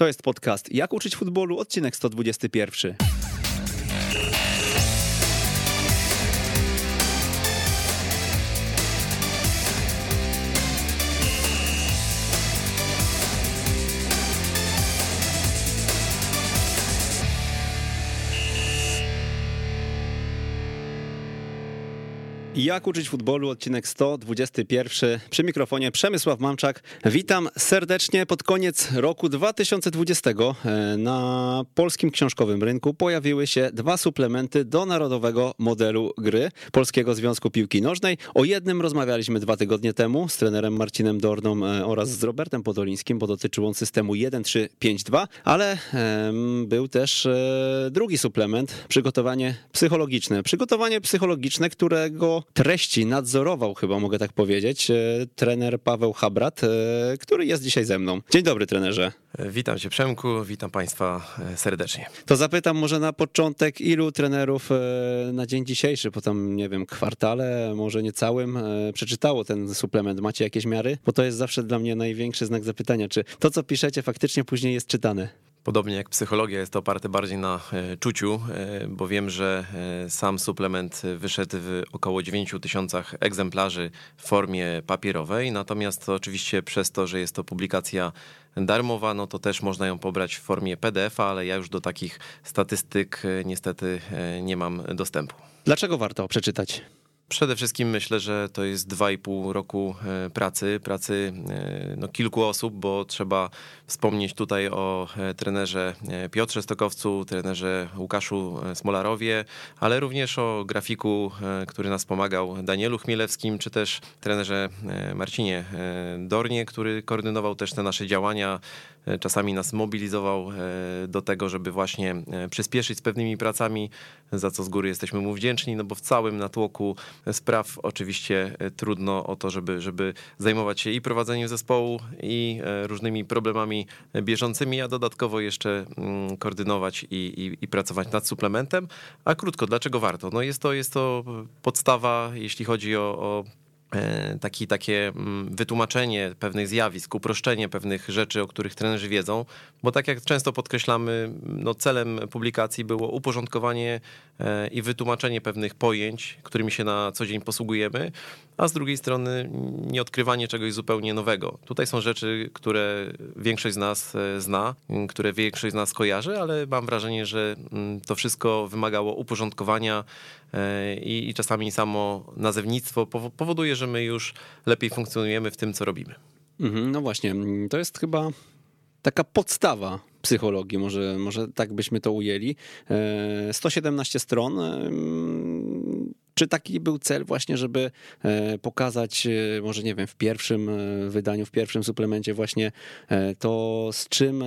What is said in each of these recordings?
To jest podcast Jak uczyć futbolu, odcinek 121. Jak uczyć futbolu, odcinek 121. Przy mikrofonie Przemysław Mamczak. Witam serdecznie. Pod koniec roku 2020 e, na polskim książkowym rynku pojawiły się dwa suplementy do narodowego modelu gry Polskiego Związku Piłki Nożnej. O jednym rozmawialiśmy dwa tygodnie temu z trenerem Marcinem Dorną e, oraz z Robertem Podolińskim, bo dotyczył on systemu 1-3-5-2, ale był też e, drugi suplement, przygotowanie psychologiczne. Przygotowanie psychologiczne, którego treści nadzorował, chyba mogę tak powiedzieć, e, trener Paweł Habrat, e, który jest dzisiaj ze mną. Dzień dobry, trenerze. Witam cię Przemku, witam państwa e, serdecznie. To zapytam może na początek, ilu trenerów na dzień dzisiejszy, po tam, nie wiem, kwartale, może nie całym, przeczytało ten suplement? Macie jakieś miary? Bo to jest zawsze dla mnie największy znak zapytania, czy to, co piszecie, faktycznie później jest czytane. Podobnie jak psychologia jest to oparte bardziej na e, czuciu, e, bo wiem, że e, sam suplement wyszedł w około 9 tysiącach egzemplarzy w formie papierowej, natomiast oczywiście przez to, że jest to publikacja darmowa, no to też można ją pobrać w formie PDF-a, ale ja już do takich statystyk niestety nie mam dostępu. Dlaczego warto przeczytać? Przede wszystkim myślę, że to jest dwa i pół roku e, pracy, pracy e, no, kilku osób, bo trzeba wspomnieć tutaj o e, trenerze Piotrze Stokowcu, trenerze Łukaszu Smolarowie, ale również o grafiku, który nas pomagał, Danielu Chmielewskim, czy też trenerze Marcinie Dornie, który koordynował też te nasze działania, czasami nas mobilizował do tego, żeby właśnie przyspieszyć z pewnymi pracami, za co z góry jesteśmy mu wdzięczni, no bo w całym natłoku spraw. Oczywiście e, trudno o to, żeby, żeby zajmować się i prowadzeniem zespołu, i e, różnymi problemami bieżącymi, a dodatkowo jeszcze mm, koordynować i, i, i pracować nad suplementem. A krótko, dlaczego warto? No jest to, jest to podstawa, jeśli chodzi o, o E, taki, takie mm, wytłumaczenie pewnych zjawisk, uproszczenie pewnych rzeczy, o których trenerzy wiedzą, bo tak jak często podkreślamy, no celem publikacji było uporządkowanie e, i wytłumaczenie pewnych pojęć, którymi się na co dzień posługujemy, a z drugiej strony nie odkrywanie czegoś zupełnie nowego. Tutaj są rzeczy, które większość z nas e, zna, które większość z nas kojarzy, ale mam wrażenie, że to wszystko wymagało uporządkowania i, i czasami samo nazewnictwo powoduje, że my już lepiej funkcjonujemy w tym, co robimy. Mhm, no właśnie, to jest chyba taka podstawa psychologii, może, może tak byśmy to ujęli. 117 e, stron. E, czy taki był cel właśnie, żeby e, pokazać, może nie wiem, w pierwszym wydaniu, w pierwszym suplemencie właśnie to, z czym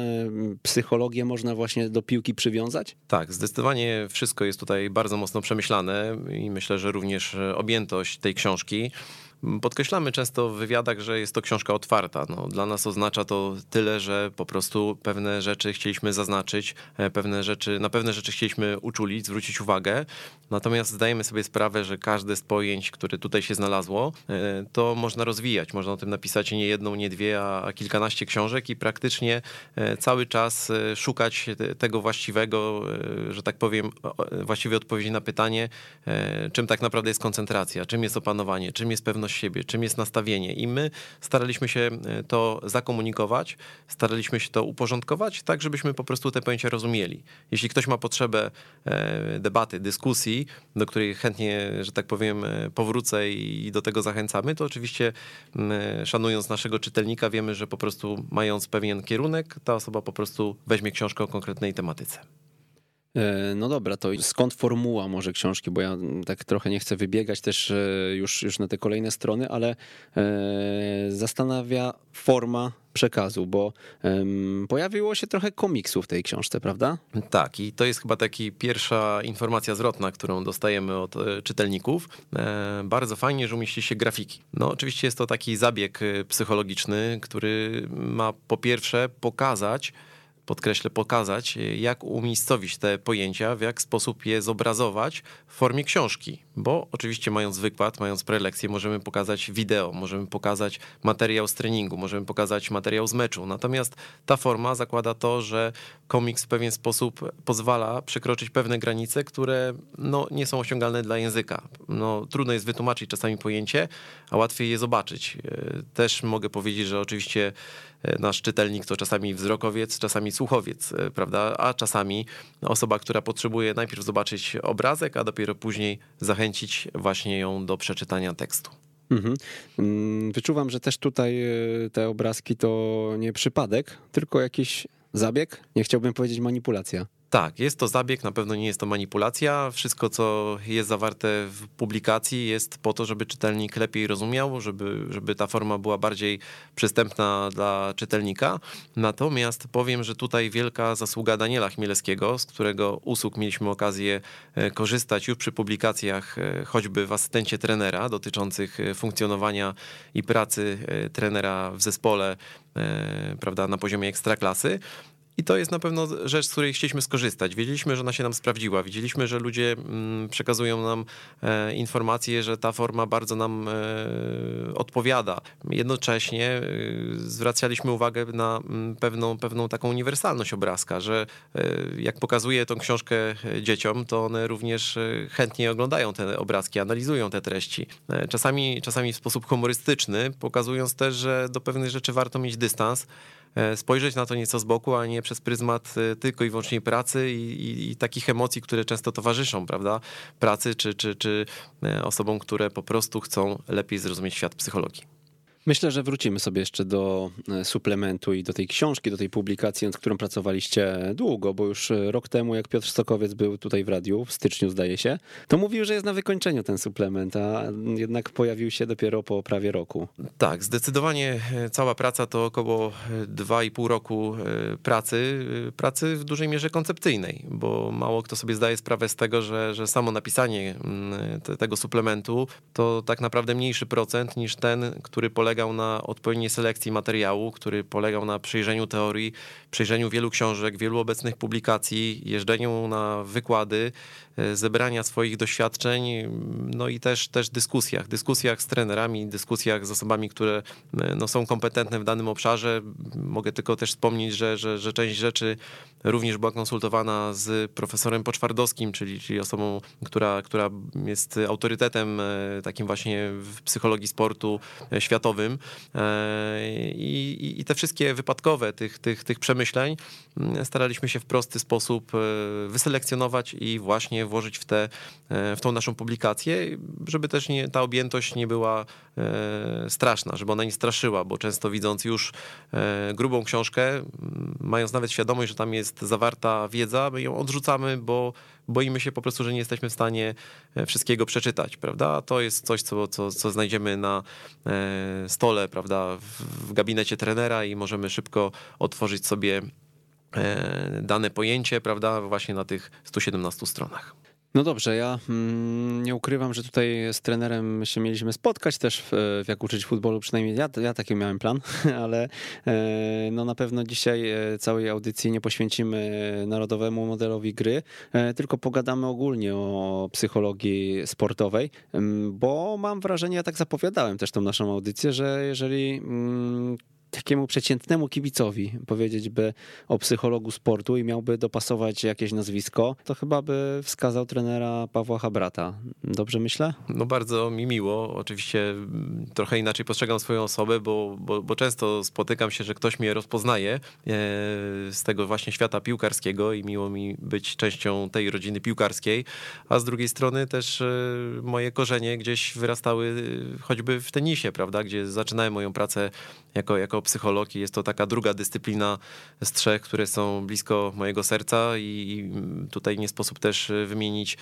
psychologię można właśnie do piłki przywiązać? Tak, zdecydowanie wszystko jest tutaj bardzo mocno przemyślane i myślę, że również objętość tej książki Podkreślamy często w wywiadach, że jest to książka otwarta. No, dla nas oznacza to tyle, że po prostu pewne rzeczy chcieliśmy zaznaczyć, e, pewne rzeczy, na pewne rzeczy chcieliśmy uczulić, zwrócić uwagę. Natomiast zdajemy sobie sprawę, że każde z pojęć, które tutaj się znalazło, e, to można rozwijać. Można o tym napisać nie jedną, nie dwie, a kilkanaście książek i praktycznie e, cały czas szukać tego właściwego, że tak powiem, właściwej odpowiedzi na pytanie, czym tak naprawdę jest koncentracja, czym jest opanowanie, czym jest pewność siebie, czym jest nastawienie. I my staraliśmy się e, to zakomunikować, staraliśmy się to uporządkować, tak żebyśmy po prostu te pojęcia rozumieli. Jeśli ktoś ma potrzebę e, debaty, dyskusji, do której chętnie, że tak powiem, e, powrócę i do tego zachęcamy, to oczywiście szanując naszego czytelnika, wiemy, że po prostu mając pewien kierunek, ta osoba po prostu weźmie książkę o konkretnej tematyce. E, no dobra, to skąd formuła może książki, bo ja tak trochę nie chcę wybiegać też e, już, już na te kolejne strony, ale e, zastanawia forma przekazu, bo pojawiło się trochę komiksu w tej książce, prawda? Tak, i to jest chyba taki pierwsza informacja zwrotna, którą dostajemy od czytelników. Bardzo fajnie, że umieści się grafiki. No oczywiście jest to taki zabieg psychologiczny, który ma po pierwsze pokazać, podkreślę, pokazać, jak umiejscowić te pojęcia, w jak sposób je zobrazować w formie książki. Bo oczywiście mając wykład, mając prelekcję, możemy pokazać wideo, możemy pokazać materiał z treningu, możemy pokazać materiał z meczu. Natomiast ta forma zakłada to, że komiks w pewien sposób pozwala przekroczyć pewne granice, które no, nie są osiągalne dla języka. No, trudno jest wytłumaczyć czasami pojęcie, a łatwiej je zobaczyć. Też mogę powiedzieć, że oczywiście nasz czytelnik to czasami wzrokowiec, czasami słuchowiec, e, prawda? A czasami osoba, która potrzebuje najpierw zobaczyć obrazek, a dopiero później zachęcić właśnie ją do przeczytania tekstu. Mhm. Mm, wyczuwam, że też tutaj e, te obrazki to nie przypadek, tylko jakiś zabieg, nie chciałbym powiedzieć manipulacja. Tak, jest to zabieg, na pewno nie jest to manipulacja. Wszystko, co jest zawarte w publikacji, jest po to, żeby czytelnik lepiej rozumiał, żeby, żeby ta forma była bardziej przystępna dla czytelnika. Natomiast powiem, że tutaj wielka zasługa Daniela Chmielewskiego, z którego usług mieliśmy okazję e, korzystać już przy publikacjach, e, choćby w asystencie trenera, dotyczących e, funkcjonowania i pracy trenera w zespole prawda, na poziomie ekstraklasy. I to jest na pewno rzecz, z której chcieliśmy skorzystać. Wiedzieliśmy, że ona się nam sprawdziła. Widzieliśmy, że ludzie mm, przekazują nam e, informacje, że ta forma bardzo nam e, odpowiada. Jednocześnie e, zwracaliśmy uwagę na mm, pewną, pewną taką uniwersalność obrazka, że jak pokazuję tą książkę dzieciom, to one również chętnie oglądają te obrazki, analizują te treści. Czasami, czasami w sposób humorystyczny, pokazując też, że do pewnych rzeczy warto mieć dystans. E, spojrzeć na to nieco z boku, a nie przez pryzmat e, tylko i wyłącznie pracy i, i, i takich emocji, które często towarzyszą, prawda? Pracy czy, czy, czy e, osobom, które po prostu chcą lepiej zrozumieć świat psychologii. Myślę, że wrócimy sobie jeszcze do e, suplementu i do tej książki, do tej publikacji, nad którą pracowaliście długo, bo już e, rok temu, jak Piotr Stokowiec był tutaj w radiu, w styczniu zdaje się, to mówił, że jest na wykończeniu ten suplement, a jednak pojawił się dopiero po prawie roku. Tak, zdecydowanie e, cała praca to około 2,5 roku pracy, pracy w dużej mierze koncepcyjnej, bo mało kto sobie zdaje sprawę z tego, że, że samo napisanie mm, tego suplementu to tak naprawdę mniejszy procent niż ten, który polega polegał na odpowiedniej selekcji materiału, który polegał na przyjrzeniu teorii, przyjrzeniu wielu książek, wielu obecnych publikacji, jeżdżeniu na wykłady, e, zebrania swoich doświadczeń, no i też, też dyskusjach, dyskusjach z trenerami, dyskusjach z osobami, które e, no, są kompetentne w danym obszarze. Mogę tylko też wspomnieć, że, że, że część rzeczy również była konsultowana z profesorem Poczwardowskim, czyli, czyli osobą, która, która jest autorytetem e, takim właśnie w psychologii sportu światowym E, I, i te wszystkie wypadkowe tych, tych, tych przemyśleń mm, staraliśmy się w prosty sposób e, wyselekcjonować i właśnie włożyć w, te, e, w tą naszą publikację, żeby też nie, ta objętość nie była straszna, żeby ona nie straszyła, bo często widząc już grubą książkę, mając nawet świadomość, że tam jest zawarta wiedza, my ją odrzucamy, bo boimy się po prostu, że nie jesteśmy w stanie e, wszystkiego przeczytać, prawda? To jest coś, co, co, co znajdziemy na e, stole, prawda, w gabinecie trenera i możemy szybko otworzyć sobie e, dane pojęcie, prawda, właśnie na tych 117 stronach. No dobrze, ja mm, nie ukrywam, że tutaj z trenerem się mieliśmy spotkać też w, jak uczyć futbolu, przynajmniej ja, ja taki miałem plan, ale e, no na pewno dzisiaj e, całej audycji nie poświęcimy narodowemu modelowi gry, e, tylko pogadamy ogólnie o psychologii sportowej, bo mam wrażenie, ja tak zapowiadałem też tą naszą audycję, że jeżeli mm, takiemu przeciętnemu kibicowi powiedzieć by o psychologu sportu i miałby dopasować jakieś nazwisko, to chyba by wskazał trenera Pawła Habrata. Dobrze myślę? No bardzo mi miło. Oczywiście trochę inaczej postrzegam swoją osobę, bo, bo, bo często spotykam się, że ktoś mnie rozpoznaje e, z tego właśnie świata piłkarskiego i miło mi być częścią tej rodziny piłkarskiej, a z drugiej strony też e, moje korzenie gdzieś wyrastały choćby w tenisie, prawda, gdzie zaczynałem moją pracę jako, jako psychologii. Jest to taka druga dyscyplina z trzech, które są blisko mojego serca i tutaj nie sposób też wymienić,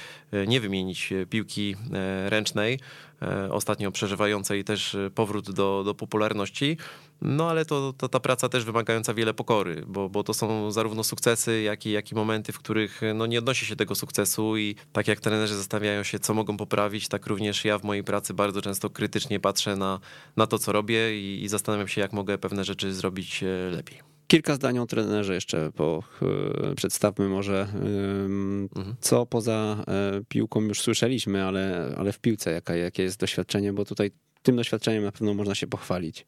nie wymienić piłki e, ręcznej, e, ostatnio przeżywającej też powrót do, do popularności. No ale to, to ta praca też wymagająca wiele pokory, bo, bo to są zarówno sukcesy, jak i, jak i momenty, w których no, nie odnosi się tego sukcesu i tak jak trenerzy zastanawiają się, co mogą poprawić, tak również ja w mojej pracy bardzo często krytycznie patrzę na, na to, co robię i, i zastanawiam się, jak mogę pewne rzeczy zrobić e, lepiej. Kilka zdań o trenerze jeszcze, bo e, przedstawmy może, mhm. co poza e, piłką już słyszeliśmy, ale, ale w piłce jaka, jakie jest doświadczenie, bo tutaj tym doświadczeniem na pewno można się pochwalić.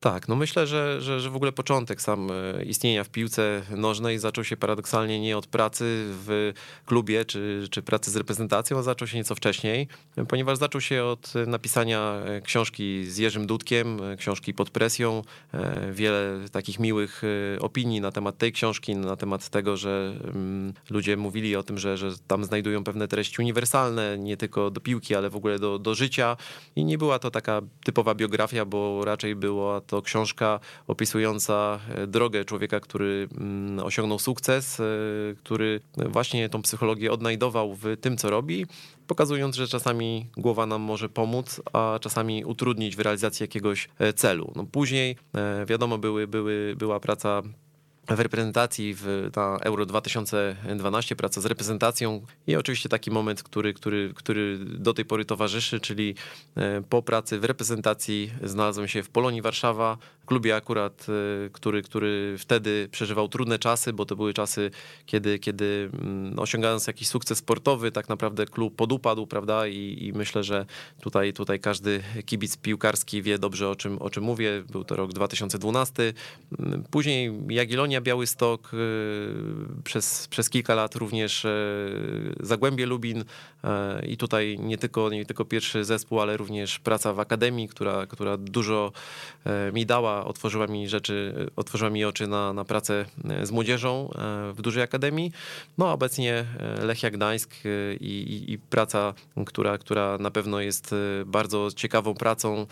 Tak, no myślę, że, że, że w ogóle początek sam e, istnienia w piłce nożnej zaczął się paradoksalnie nie od pracy w klubie czy, czy pracy z reprezentacją, a zaczął się nieco wcześniej, ponieważ zaczął się od napisania e, książki z Jerzym Dudkiem, e, książki pod presją. Wiele takich miłych opinii na temat tej książki, na temat tego, że mm, ludzie mówili o tym, że, że tam znajdują pewne treści uniwersalne, nie tylko do piłki, ale w ogóle do, do życia. I nie była to taka typowa biografia, bo raczej było to książka opisująca e, drogę człowieka, który mm, osiągnął sukces, e, który właśnie tą psychologię odnajdował w tym, co robi, pokazując, że czasami głowa nam może pomóc, a czasami utrudnić w realizacji jakiegoś e, celu. No później, wiadomo, były, były, była praca w reprezentacji w, na Euro 2012, praca z reprezentacją i oczywiście taki moment, który, który, który do tej pory towarzyszy, czyli e, po pracy w reprezentacji znalazłem się w Polonii Warszawa, klubie akurat, e, który, który wtedy przeżywał trudne czasy, bo to były czasy, kiedy, kiedy mm, osiągając jakiś sukces sportowy, tak naprawdę klub podupadł, prawda, i, i myślę, że tutaj, tutaj każdy kibic piłkarski wie dobrze o czym, o czym mówię. Był to rok 2012. Mm, później Jagiellonia Gdynia, Białystok, y, przez, przez kilka lat również y, Zagłębie Lubin y, i tutaj nie tylko, nie tylko pierwszy zespół, ale również praca w akademii, która, która dużo mi dała, otworzyła mi rzeczy, otworzyła mi oczy na, na pracę z młodzieżą w dużej akademii. No obecnie Lechia Gdańsk i, i, i praca, która, która na pewno jest bardzo ciekawą pracą,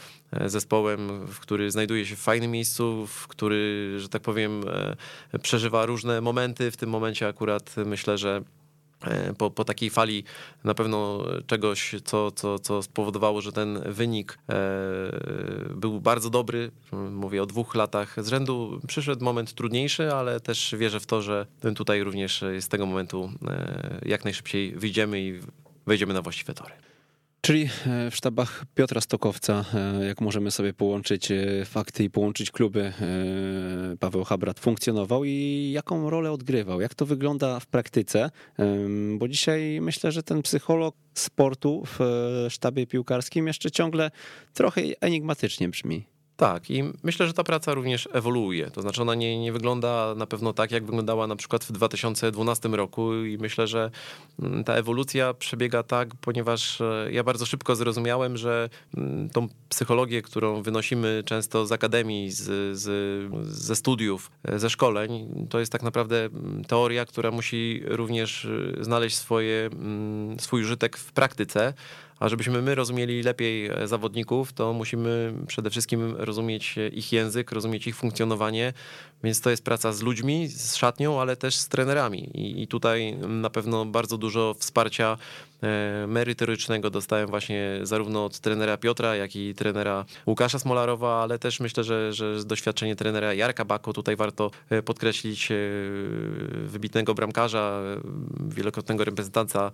zespołem, w który znajduje się w fajnym miejscu, w który, że tak powiem, przeżywa różne momenty. W tym momencie akurat myślę, że e, po, po takiej fali na pewno czegoś, co, co, co spowodowało, że ten wynik e, był bardzo dobry. Mówię o dwóch latach z rzędu. Przyszedł moment trudniejszy, ale też wierzę w to, że tutaj również z tego momentu e, jak najszybciej wyjdziemy i wejdziemy na właściwe tory. Czyli e, w sztabach Piotra Stokowca, e, jak możemy sobie połączyć e, fakty i połączyć kluby, Paweł Habrat funkcjonował i jaką rolę odgrywał? Jak to wygląda w praktyce? Bo dzisiaj myślę, że ten psycholog sportu w sztabie piłkarskim jeszcze ciągle trochę enigmatycznie brzmi. Tak, i myślę, że ta praca również ewoluuje. To znaczy, ona nie, nie wygląda na pewno tak, jak wyglądała na przykład w 2012 roku, i myślę, że mm, ta ewolucja przebiega tak, ponieważ e, ja bardzo szybko zrozumiałem, że mm, tą psychologię, którą wynosimy często z akademii, z, z, ze studiów, e, ze szkoleń, to jest tak naprawdę mm, teoria, która musi również e, znaleźć swoje, swój użytek w praktyce. A żebyśmy my rozumieli lepiej e, zawodników, to musimy przede wszystkim rozumieć ich język, rozumieć ich funkcjonowanie, więc to jest praca z ludźmi, z szatnią, ale też z trenerami. I, i tutaj na pewno bardzo dużo wsparcia e, merytorycznego dostałem właśnie zarówno od trenera Piotra, jak i trenera Łukasza Smolarowa, ale też myślę, że, że doświadczenie trenera Jarka Bako tutaj warto e, podkreślić, wybitnego bramkarza, wielokrotnego reprezentanta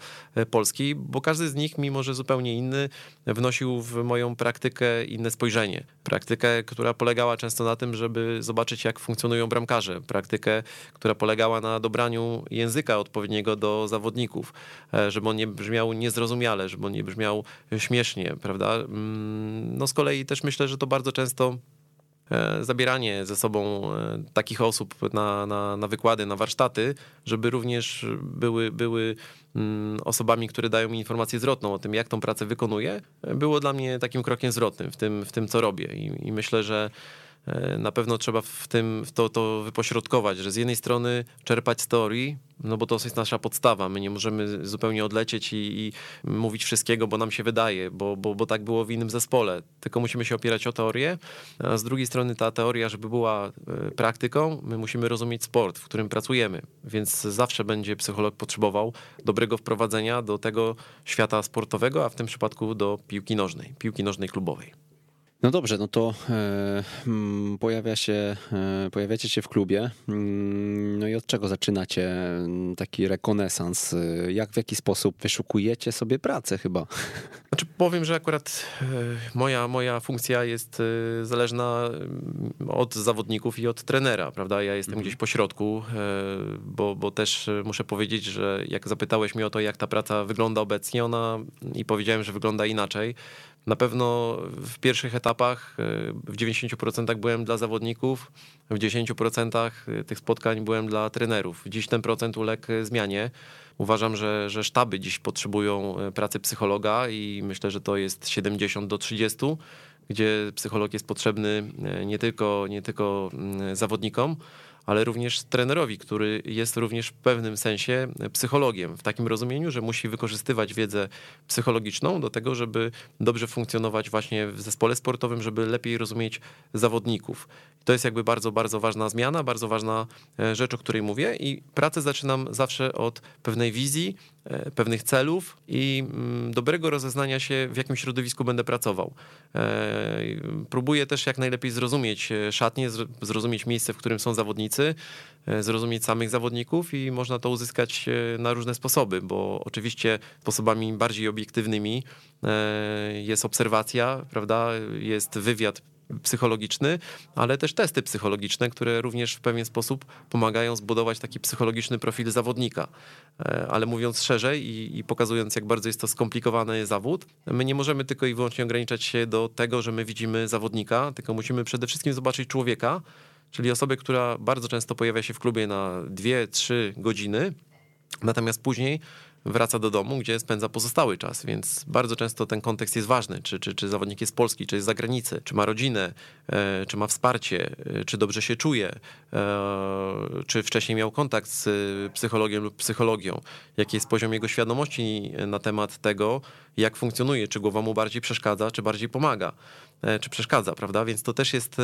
Polski, bo każdy z nich, mimo że zupełnie inny, wnosił w moją praktykę inne spojrzenie. Praktykę, która polegała często na tym, żeby zobaczyć, jak funkcjonują bramkarze. Praktykę, która polegała na dobraniu języka odpowiedniego do zawodników, e, żeby on nie brzmiał niezrozumiale, żeby on nie brzmiał śmiesznie, prawda? Mm, no z kolei też myślę, że to bardzo często E, zabieranie ze sobą e, takich osób na, na, na wykłady, na warsztaty, żeby również były, były mm, osobami, które dają mi informację zwrotną o tym, jak tą pracę wykonuję, było dla mnie takim krokiem zwrotnym w tym, w tym co robię. I, i myślę, że na pewno trzeba w tym w to, to wypośrodkować, że z jednej strony czerpać z teorii, no bo to jest nasza podstawa. My nie możemy zupełnie odlecieć i, i, mówić wszystkiego, bo nam się wydaje, bo, bo, bo tak było w innym zespole. Tylko musimy się opierać o teorię, a z drugiej strony ta teoria, żeby była e, praktyką, my musimy rozumieć sport, w którym pracujemy. Więc zawsze będzie psycholog potrzebował dobrego wprowadzenia do tego świata sportowego, a w tym przypadku do piłki nożnej, piłki nożnej klubowej. No dobrze, no to e, mm, pojawia się, e, pojawiacie się w klubie. Mm, no i od czego zaczynacie mm, taki rekonesans? E, jak, w jaki sposób wyszukujecie sobie pracę chyba? Znaczy powiem, że akurat moja, moja funkcja jest zależna od zawodników i od trenera, prawda? Ja jestem mhm. gdzieś po środku, bo, bo też muszę powiedzieć, że jak zapytałeś mnie o to, jak ta praca wygląda obecnie, ona i powiedziałem, że wygląda inaczej. Na pewno w pierwszych etapach w 90% byłem dla zawodników, w 10% tych spotkań byłem dla trenerów. Dziś ten procent uległ zmianie. Uważam, że, że sztaby dziś potrzebują e, pracy psychologa i myślę, że to jest 70 do 30, gdzie psycholog jest potrzebny e, nie tylko, nie tylko mm, zawodnikom, ale również trenerowi, który jest również w pewnym sensie psychologiem, w takim rozumieniu, że musi wykorzystywać wiedzę psychologiczną do tego, żeby dobrze funkcjonować właśnie w zespole sportowym, żeby lepiej rozumieć zawodników. To jest jakby bardzo, bardzo ważna zmiana, bardzo ważna e, rzecz, o której mówię i pracę zaczynam zawsze od pewnej wizji, e, pewnych celów i mm, dobrego rozeznania się, w jakim środowisku będę pracował. E, próbuję też jak najlepiej zrozumieć szatnie, zrozumieć miejsce, w którym są zawodnicy, zrozumieć samych zawodników i można to uzyskać na różne sposoby, bo oczywiście sposobami bardziej obiektywnymi jest obserwacja, prawda, jest wywiad psychologiczny, ale też testy psychologiczne, które również w pewien sposób pomagają zbudować taki psychologiczny profil zawodnika. E, ale mówiąc szerzej i, i, pokazując, jak bardzo jest to skomplikowany zawód, my nie możemy tylko i wyłącznie ograniczać się do tego, że my widzimy zawodnika, tylko musimy przede wszystkim zobaczyć człowieka, czyli osobę, która bardzo często pojawia się w klubie na 2-3 godziny, natomiast później wraca do domu, gdzie spędza pozostały czas, więc bardzo często ten kontekst jest ważny, czy, czy, czy zawodnik jest polski, czy jest z zagranicy, czy ma rodzinę, e, czy ma wsparcie, e, czy dobrze się czuje, e, czy wcześniej miał kontakt z psychologiem lub psychologią, jaki jest poziom jego świadomości na temat tego, jak funkcjonuje, czy głowa mu bardziej przeszkadza, czy bardziej pomaga. E, czy przeszkadza, prawda? Więc to też jest e,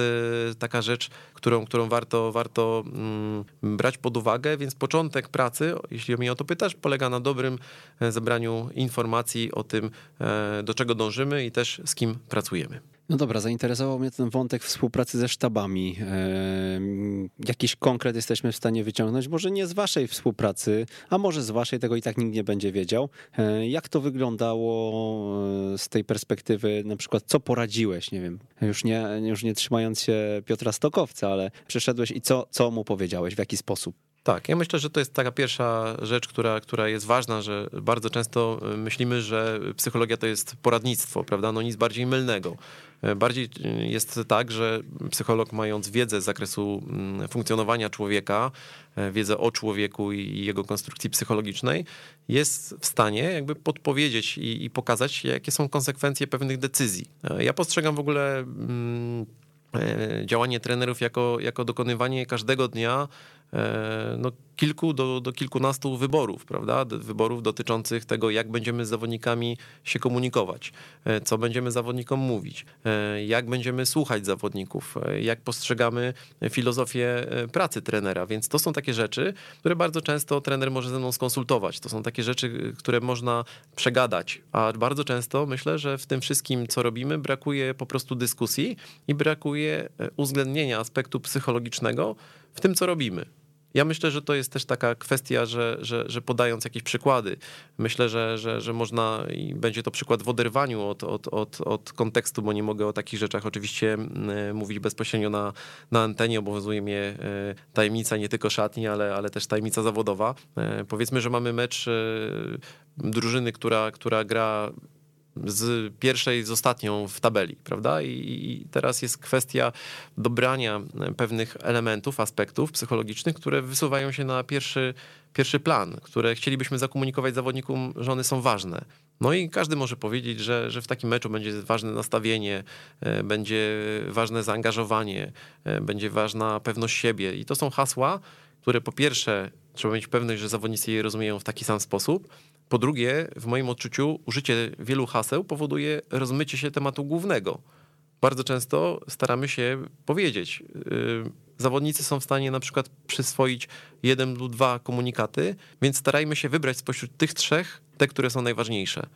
taka rzecz, którą, którą warto, warto mm, brać pod uwagę. Więc początek pracy, jeśli mnie o to pytasz, polega na dobrym e, zebraniu informacji o tym, do czego dążymy i też z kim pracujemy. No dobra, zainteresował mnie ten wątek współpracy ze sztabami. Jakiś konkret jesteśmy w stanie wyciągnąć, może nie z waszej współpracy, a może z waszej, tego i tak nikt nie będzie wiedział. Jak to wyglądało z tej perspektywy, na przykład co poradziłeś, nie wiem, już nie, już nie trzymając się Piotra Stokowca, ale przyszedłeś i co, co mu powiedziałeś, w jaki sposób? Tak, ja myślę, że to jest taka pierwsza rzecz, która, która jest ważna, że bardzo często myślimy, że psychologia to jest poradnictwo, prawda? No nic bardziej mylnego. Bardziej jest tak, że psycholog mając wiedzę z zakresu mm, funkcjonowania człowieka, e, wiedzę o człowieku i jego konstrukcji psychologicznej, jest w stanie jakby podpowiedzieć i, i pokazać, jakie są konsekwencje pewnych decyzji. E, ja postrzegam w ogóle mm, e, działanie trenerów jako, jako dokonywanie każdego dnia E, no, kilku do, do kilkunastu wyborów, prawda? Wyborów dotyczących tego, jak będziemy z zawodnikami się komunikować, e, co będziemy zawodnikom mówić, e, jak będziemy słuchać zawodników, jak postrzegamy filozofię pracy trenera. Więc to są takie rzeczy, które bardzo często trener może ze mną skonsultować. To są takie rzeczy, które można przegadać, a bardzo często myślę, że w tym wszystkim, co robimy, brakuje po prostu dyskusji i brakuje uwzględnienia aspektu psychologicznego w tym, co robimy. Ja myślę, że to jest też taka kwestia, że, że, że podając jakieś przykłady, myślę, że, że, że można i będzie to przykład w oderwaniu od, od, od, od kontekstu, bo nie mogę o takich rzeczach oczywiście mówić bezpośrednio na, na antenie. Obowiązuje mnie e, tajemnica nie tylko szatni, ale, ale też tajemnica zawodowa. E, powiedzmy, że mamy mecz e, drużyny, która, która gra z pierwszej z ostatnią w tabeli, prawda? I teraz jest kwestia dobrania pewnych elementów, aspektów psychologicznych, które wysuwają się na pierwszy, pierwszy plan, które chcielibyśmy zakomunikować zawodnikom, że one są ważne. No i każdy może powiedzieć, że, że w takim meczu będzie ważne nastawienie, e, będzie ważne zaangażowanie, e, będzie ważna pewność siebie. I to są hasła, które po pierwsze trzeba mieć pewność, że zawodnicy je rozumieją w taki sam sposób, po drugie, w moim odczuciu, użycie wielu haseł powoduje rozmycie się tematu głównego. Bardzo często staramy się powiedzieć, yy, zawodnicy są w stanie na przykład przyswoić jeden lub dwa komunikaty, więc starajmy się wybrać spośród tych trzech te, które są najważniejsze.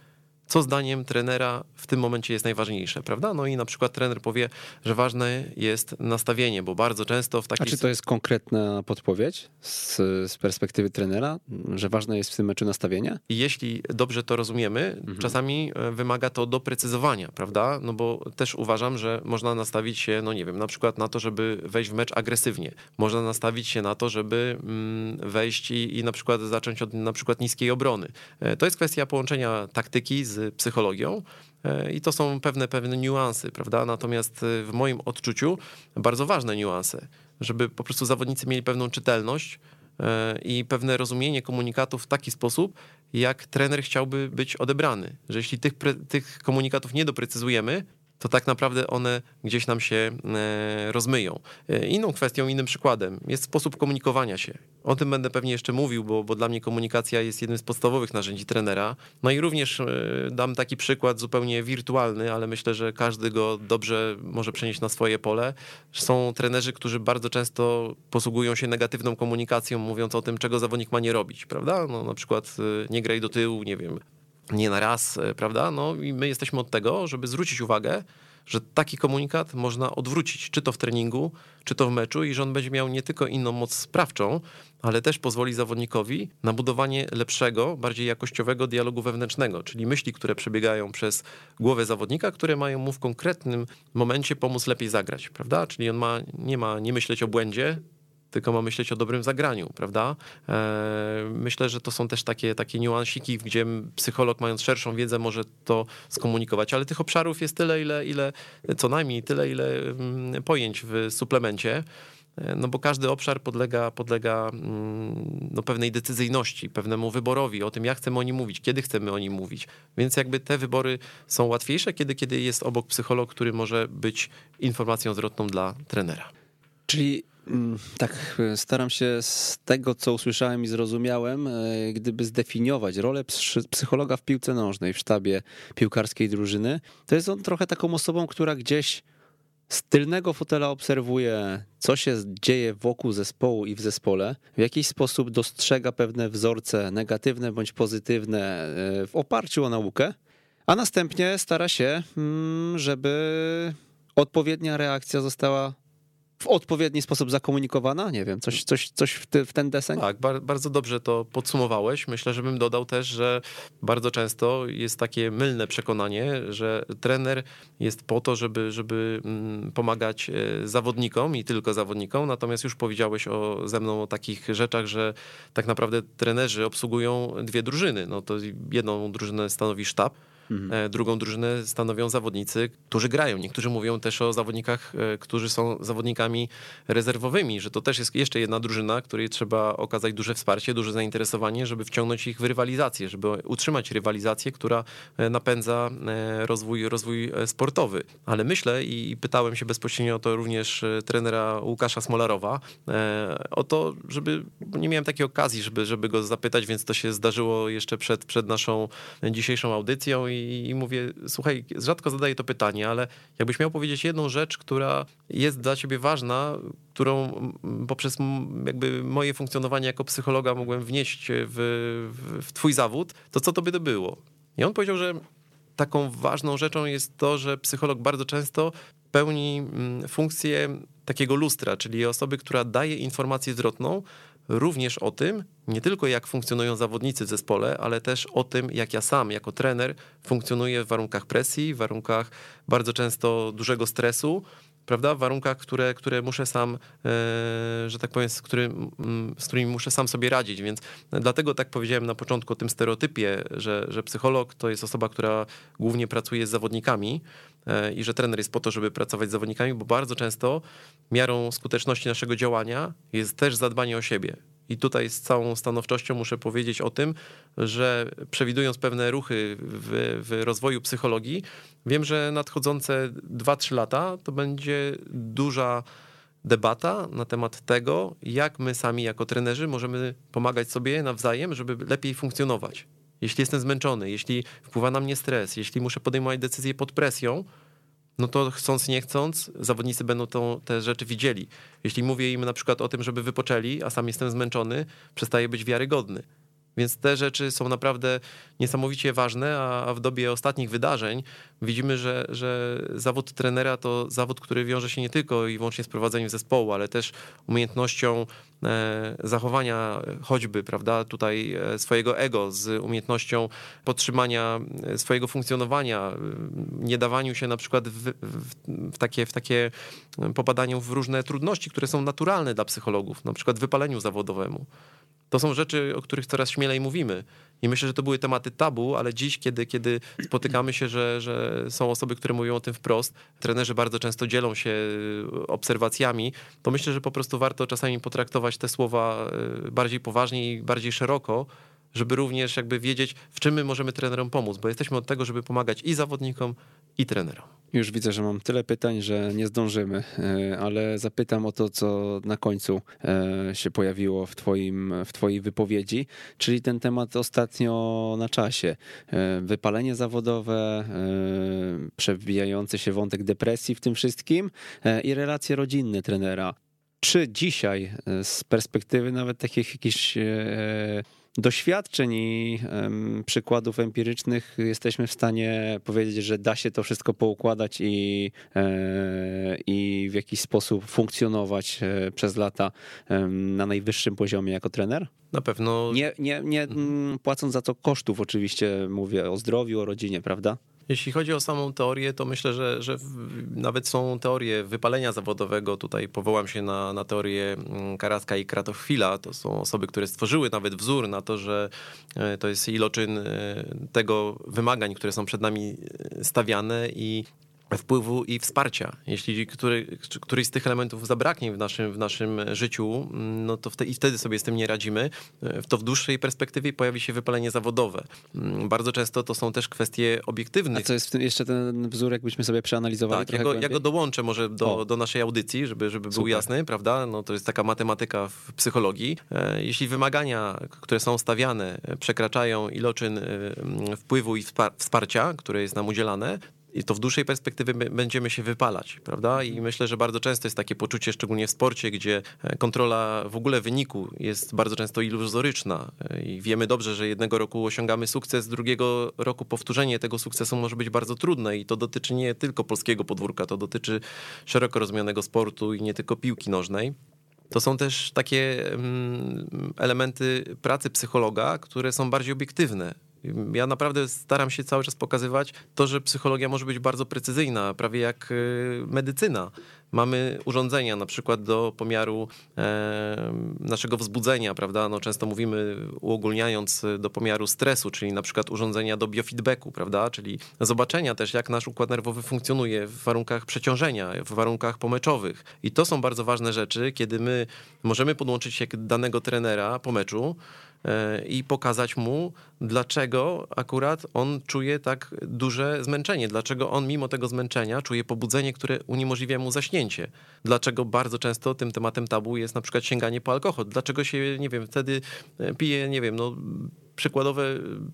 Co zdaniem trenera w tym momencie jest najważniejsze, prawda? No i na przykład trener powie, że ważne jest nastawienie, bo bardzo często w takiej... A czy to jest konkretna podpowiedź z, z perspektywy trenera, że ważne jest w tym meczu nastawienie? Jeśli dobrze to rozumiemy, mhm. czasami e, wymaga to doprecyzowania, prawda? No bo też uważam, że można nastawić się, no nie wiem, na przykład na to, żeby wejść w mecz agresywnie. Można nastawić się na to, żeby mm, wejść i, i na przykład zacząć od na przykład niskiej obrony. E, to jest kwestia połączenia taktyki z psychologią. E, I to są pewne, pewne niuanse, prawda? Natomiast e, w moim odczuciu bardzo ważne niuanse, żeby po prostu zawodnicy mieli pewną czytelność e, i pewne rozumienie komunikatów w taki sposób, jak trener chciałby być odebrany. Że jeśli tych, tych komunikatów nie doprecyzujemy, to tak naprawdę one gdzieś nam się e, rozmyją. E, inną kwestią, innym przykładem jest sposób komunikowania się. O tym będę pewnie jeszcze mówił, bo, bo dla mnie komunikacja jest jednym z podstawowych narzędzi trenera. No i również e, dam taki przykład zupełnie wirtualny, ale myślę, że każdy go dobrze może przenieść na swoje pole. Są trenerzy, którzy bardzo często posługują się negatywną komunikacją, mówiąc o tym, czego zawodnik ma nie robić, prawda? No, na przykład nie graj do tyłu, nie wiem, nie na raz, e, prawda? No i my jesteśmy od tego, żeby zwrócić uwagę, że taki komunikat można odwrócić, czy to w treningu, czy to w meczu, i że on będzie miał nie tylko inną moc sprawczą, ale też pozwoli zawodnikowi na budowanie lepszego, bardziej jakościowego dialogu wewnętrznego, czyli myśli, które przebiegają przez głowę zawodnika, które mają mu w konkretnym momencie pomóc lepiej zagrać, prawda? Czyli on ma, nie ma nie myśleć o błędzie, tylko ma myśleć o dobrym zagraniu, prawda? E, myślę, że to są też takie, takie niuansiki, gdzie psycholog mając szerszą wiedzę może to skomunikować, ale tych obszarów jest tyle, ile, ile co najmniej tyle, ile mm, pojęć w suplemencie e, no bo każdy obszar podlega, podlega mm, no, pewnej decyzyjności, pewnemu wyborowi o tym, jak chcemy o nim mówić, kiedy chcemy o nim mówić. Więc jakby te wybory są łatwiejsze, kiedy, kiedy jest obok psycholog, który może być informacją zwrotną dla trenera. Czyli tak, staram się z tego, co usłyszałem i zrozumiałem, e, gdyby zdefiniować rolę psychologa w piłce nożnej, w sztabie piłkarskiej drużyny, to jest on trochę taką osobą, która gdzieś z tylnego fotela obserwuje, co się dzieje wokół zespołu i w zespole, w jakiś sposób dostrzega pewne wzorce negatywne bądź pozytywne e, w oparciu o naukę, a następnie stara się, mm, żeby odpowiednia reakcja została w odpowiedni sposób zakomunikowana? Nie wiem, coś, coś, coś w, ty, w ten deseń? Tak, bar bardzo dobrze to podsumowałeś. Myślę, że bym dodał też, że bardzo często jest takie mylne przekonanie, że trener jest po to, żeby, żeby mm, pomagać e, zawodnikom i tylko zawodnikom, natomiast już powiedziałeś o, ze mną o takich rzeczach, że tak naprawdę trenerzy obsługują dwie drużyny. No to jedną drużynę stanowi sztab, Mhm. E, drugą drużynę stanowią zawodnicy, którzy grają. Niektórzy mówią też o zawodnikach, e, którzy są zawodnikami rezerwowymi, że to też jest jeszcze jedna drużyna, której trzeba okazać duże wsparcie, duże zainteresowanie, żeby wciągnąć ich w rywalizację, żeby utrzymać rywalizację, która e, napędza rozwój, rozwój sportowy. Ale myślę i pytałem się bezpośrednio o to również trenera Łukasza Smolarowa, o to, żeby, nie miałem takiej okazji, żeby, żeby go zapytać, więc to się zdarzyło jeszcze przed, przed naszą dzisiejszą audycją i i, mówię, słuchaj, rzadko zadaję to pytanie, ale jakbyś miał powiedzieć jedną rzecz, która jest dla ciebie ważna, którą poprzez jakby moje funkcjonowanie jako psychologa mogłem wnieść w, w, w twój zawód, to co to by to było? I on powiedział, że taką ważną rzeczą jest to, że psycholog bardzo często pełni funkcję takiego lustra, czyli osoby, która daje informację zwrotną, również o tym, nie tylko jak funkcjonują zawodnicy w zespole, ale też o tym, jak ja sam jako trener funkcjonuję w warunkach presji, w warunkach bardzo często dużego stresu, prawda, w warunkach, które, które muszę sam, e, że tak powiem, z, z którymi muszę sam sobie radzić, więc dlatego tak powiedziałem na początku o tym stereotypie, że, że psycholog to jest osoba, która głównie pracuje z zawodnikami e, i że trener jest po to, żeby pracować z zawodnikami, bo bardzo często miarą skuteczności naszego działania jest też zadbanie o siebie. I tutaj z całą stanowczością muszę powiedzieć o tym, że przewidując pewne ruchy w, w rozwoju psychologii, wiem, że nadchodzące 2-3 lata to będzie duża debata na temat tego, jak my sami jako trenerzy możemy pomagać sobie nawzajem, żeby lepiej funkcjonować. Jeśli jestem zmęczony, jeśli wpływa na mnie stres, jeśli muszę podejmować decyzje pod presją, no to chcąc, nie chcąc, zawodnicy będą tą, te rzeczy widzieli. Jeśli mówię im na przykład o tym, żeby wypoczęli, a sam jestem zmęczony, przestaje być wiarygodny. Więc te rzeczy są naprawdę niesamowicie ważne, a w dobie ostatnich wydarzeń widzimy, że, że zawód trenera to zawód, który wiąże się nie tylko i wyłącznie z prowadzeniem zespołu, ale też umiejętnością e, zachowania choćby, prawda, tutaj e, swojego ego, z umiejętnością podtrzymania e, swojego funkcjonowania, nie dawaniu się na przykład w, w, w, takie, w takie popadaniu w różne trudności, które są naturalne dla psychologów, na przykład wypaleniu zawodowemu. To są rzeczy, o których coraz śmielej mówimy. I myślę, że to były tematy tabu, ale dziś, kiedy, kiedy spotykamy się, że, że są osoby, które mówią o tym wprost, trenerzy bardzo często dzielą się obserwacjami, to myślę, że po prostu warto czasami potraktować te słowa y, bardziej poważnie i bardziej szeroko, żeby również jakby wiedzieć, w czym my możemy trenerom pomóc, bo jesteśmy od tego, żeby pomagać i zawodnikom, i trenerom. Już widzę, że mam tyle pytań, że nie zdążymy, e, ale zapytam o to, co na końcu e, się pojawiło w, twoim, w Twojej wypowiedzi, czyli ten temat ostatnio na czasie. E, wypalenie zawodowe, przewijający się wątek depresji w tym wszystkim i relacje rodzinne trenera. Czy dzisiaj z perspektywy nawet takich jakichś doświadczeń i przykładów empirycznych jesteśmy w stanie powiedzieć, że da się to wszystko poukładać i, e, i w jakiś sposób funkcjonować e, przez lata na najwyższym poziomie jako trener? Na pewno. Nie, nie, nie mhm. płacąc za to kosztów, oczywiście mówię o zdrowiu, o rodzinie, prawda? Jeśli chodzi o samą teorię, to myślę, że, że nawet są teorie wypalenia zawodowego. Tutaj powołam się na, na teorię mm, Karaska i Kratochwila. To są osoby, które stworzyły nawet wzór na to, że e, to jest iloczyn e, tego wymagań, które są przed nami e, stawiane i wpływu i wsparcia. Jeśli który, któryś z tych elementów zabraknie w naszym, w naszym życiu, no to wtedy, i wtedy sobie z tym nie radzimy, to w dłuższej perspektywie pojawi się wypalenie zawodowe. Bardzo często to są też kwestie obiektywne. A co jest w tym jeszcze ten wzór, jakbyśmy sobie przeanalizowali? Tak, ja go, ja go, dołączę może do, do naszej audycji, żeby, żeby był jasny, prawda? No to jest taka matematyka w psychologii. E, jeśli wymagania, które są stawiane, przekraczają iloczyn e, wpływu i wsparcia, które jest nam udzielane, i to w dłuższej perspektywie będziemy się wypalać, prawda? I myślę, że bardzo często jest takie poczucie, szczególnie w sporcie, gdzie e, kontrola w ogóle wyniku jest bardzo często iluzoryczna e, i wiemy dobrze, że jednego roku osiągamy sukces, drugiego roku powtórzenie tego sukcesu może być bardzo trudne i to dotyczy nie tylko polskiego podwórka, to dotyczy szeroko rozumianego sportu i nie tylko piłki nożnej. To są też takie mm, elementy pracy psychologa, które są bardziej obiektywne ja naprawdę staram się cały czas pokazywać to, że psychologia może być bardzo precyzyjna, prawie jak y, medycyna. Mamy urządzenia na przykład do pomiaru naszego wzbudzenia, prawda? No, często mówimy uogólniając do pomiaru stresu, czyli na przykład urządzenia do biofeedbacku, prawda? Czyli zobaczenia też, jak nasz układ nerwowy funkcjonuje w warunkach przeciążenia, w warunkach pomeczowych. I to są bardzo ważne rzeczy, kiedy my możemy podłączyć się danego trenera po meczu, i pokazać mu, dlaczego akurat on czuje tak duże zmęczenie, dlaczego on mimo tego zmęczenia czuje pobudzenie, które uniemożliwia mu zaśnięcie. Dlaczego bardzo często tym tematem tabu jest na przykład sięganie po alkohol. Dlaczego się, nie wiem, wtedy e, pije, nie wiem, no przykładowe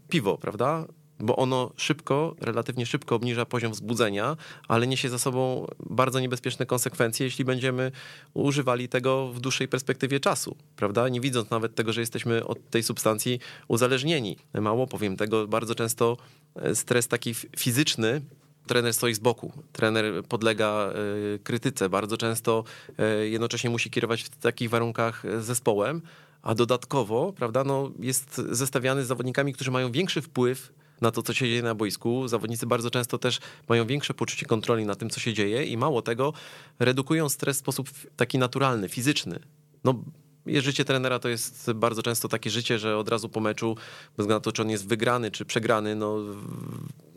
piwo, prawda? Bo ono szybko, relatywnie szybko obniża poziom wzbudzenia, ale niesie za sobą bardzo niebezpieczne konsekwencje, jeśli będziemy używali tego w dłuższej perspektywie czasu, prawda? Nie widząc nawet tego, że jesteśmy od tej substancji uzależnieni. Mało powiem tego, bardzo często e, stres taki fizyczny trener stoi z boku, trener podlega e, krytyce, bardzo często e, jednocześnie musi kierować w takich warunkach zespołem, a dodatkowo, prawda, no, jest zestawiany z zawodnikami, którzy mają większy wpływ na to, co się dzieje na boisku. Zawodnicy bardzo często też mają większe poczucie kontroli nad tym, co się dzieje i mało tego, redukują stres w sposób taki naturalny, fizyczny. No, życie trenera to jest bardzo często takie życie, że od razu po meczu, bez względu na to, czy on jest wygrany, czy przegrany, no,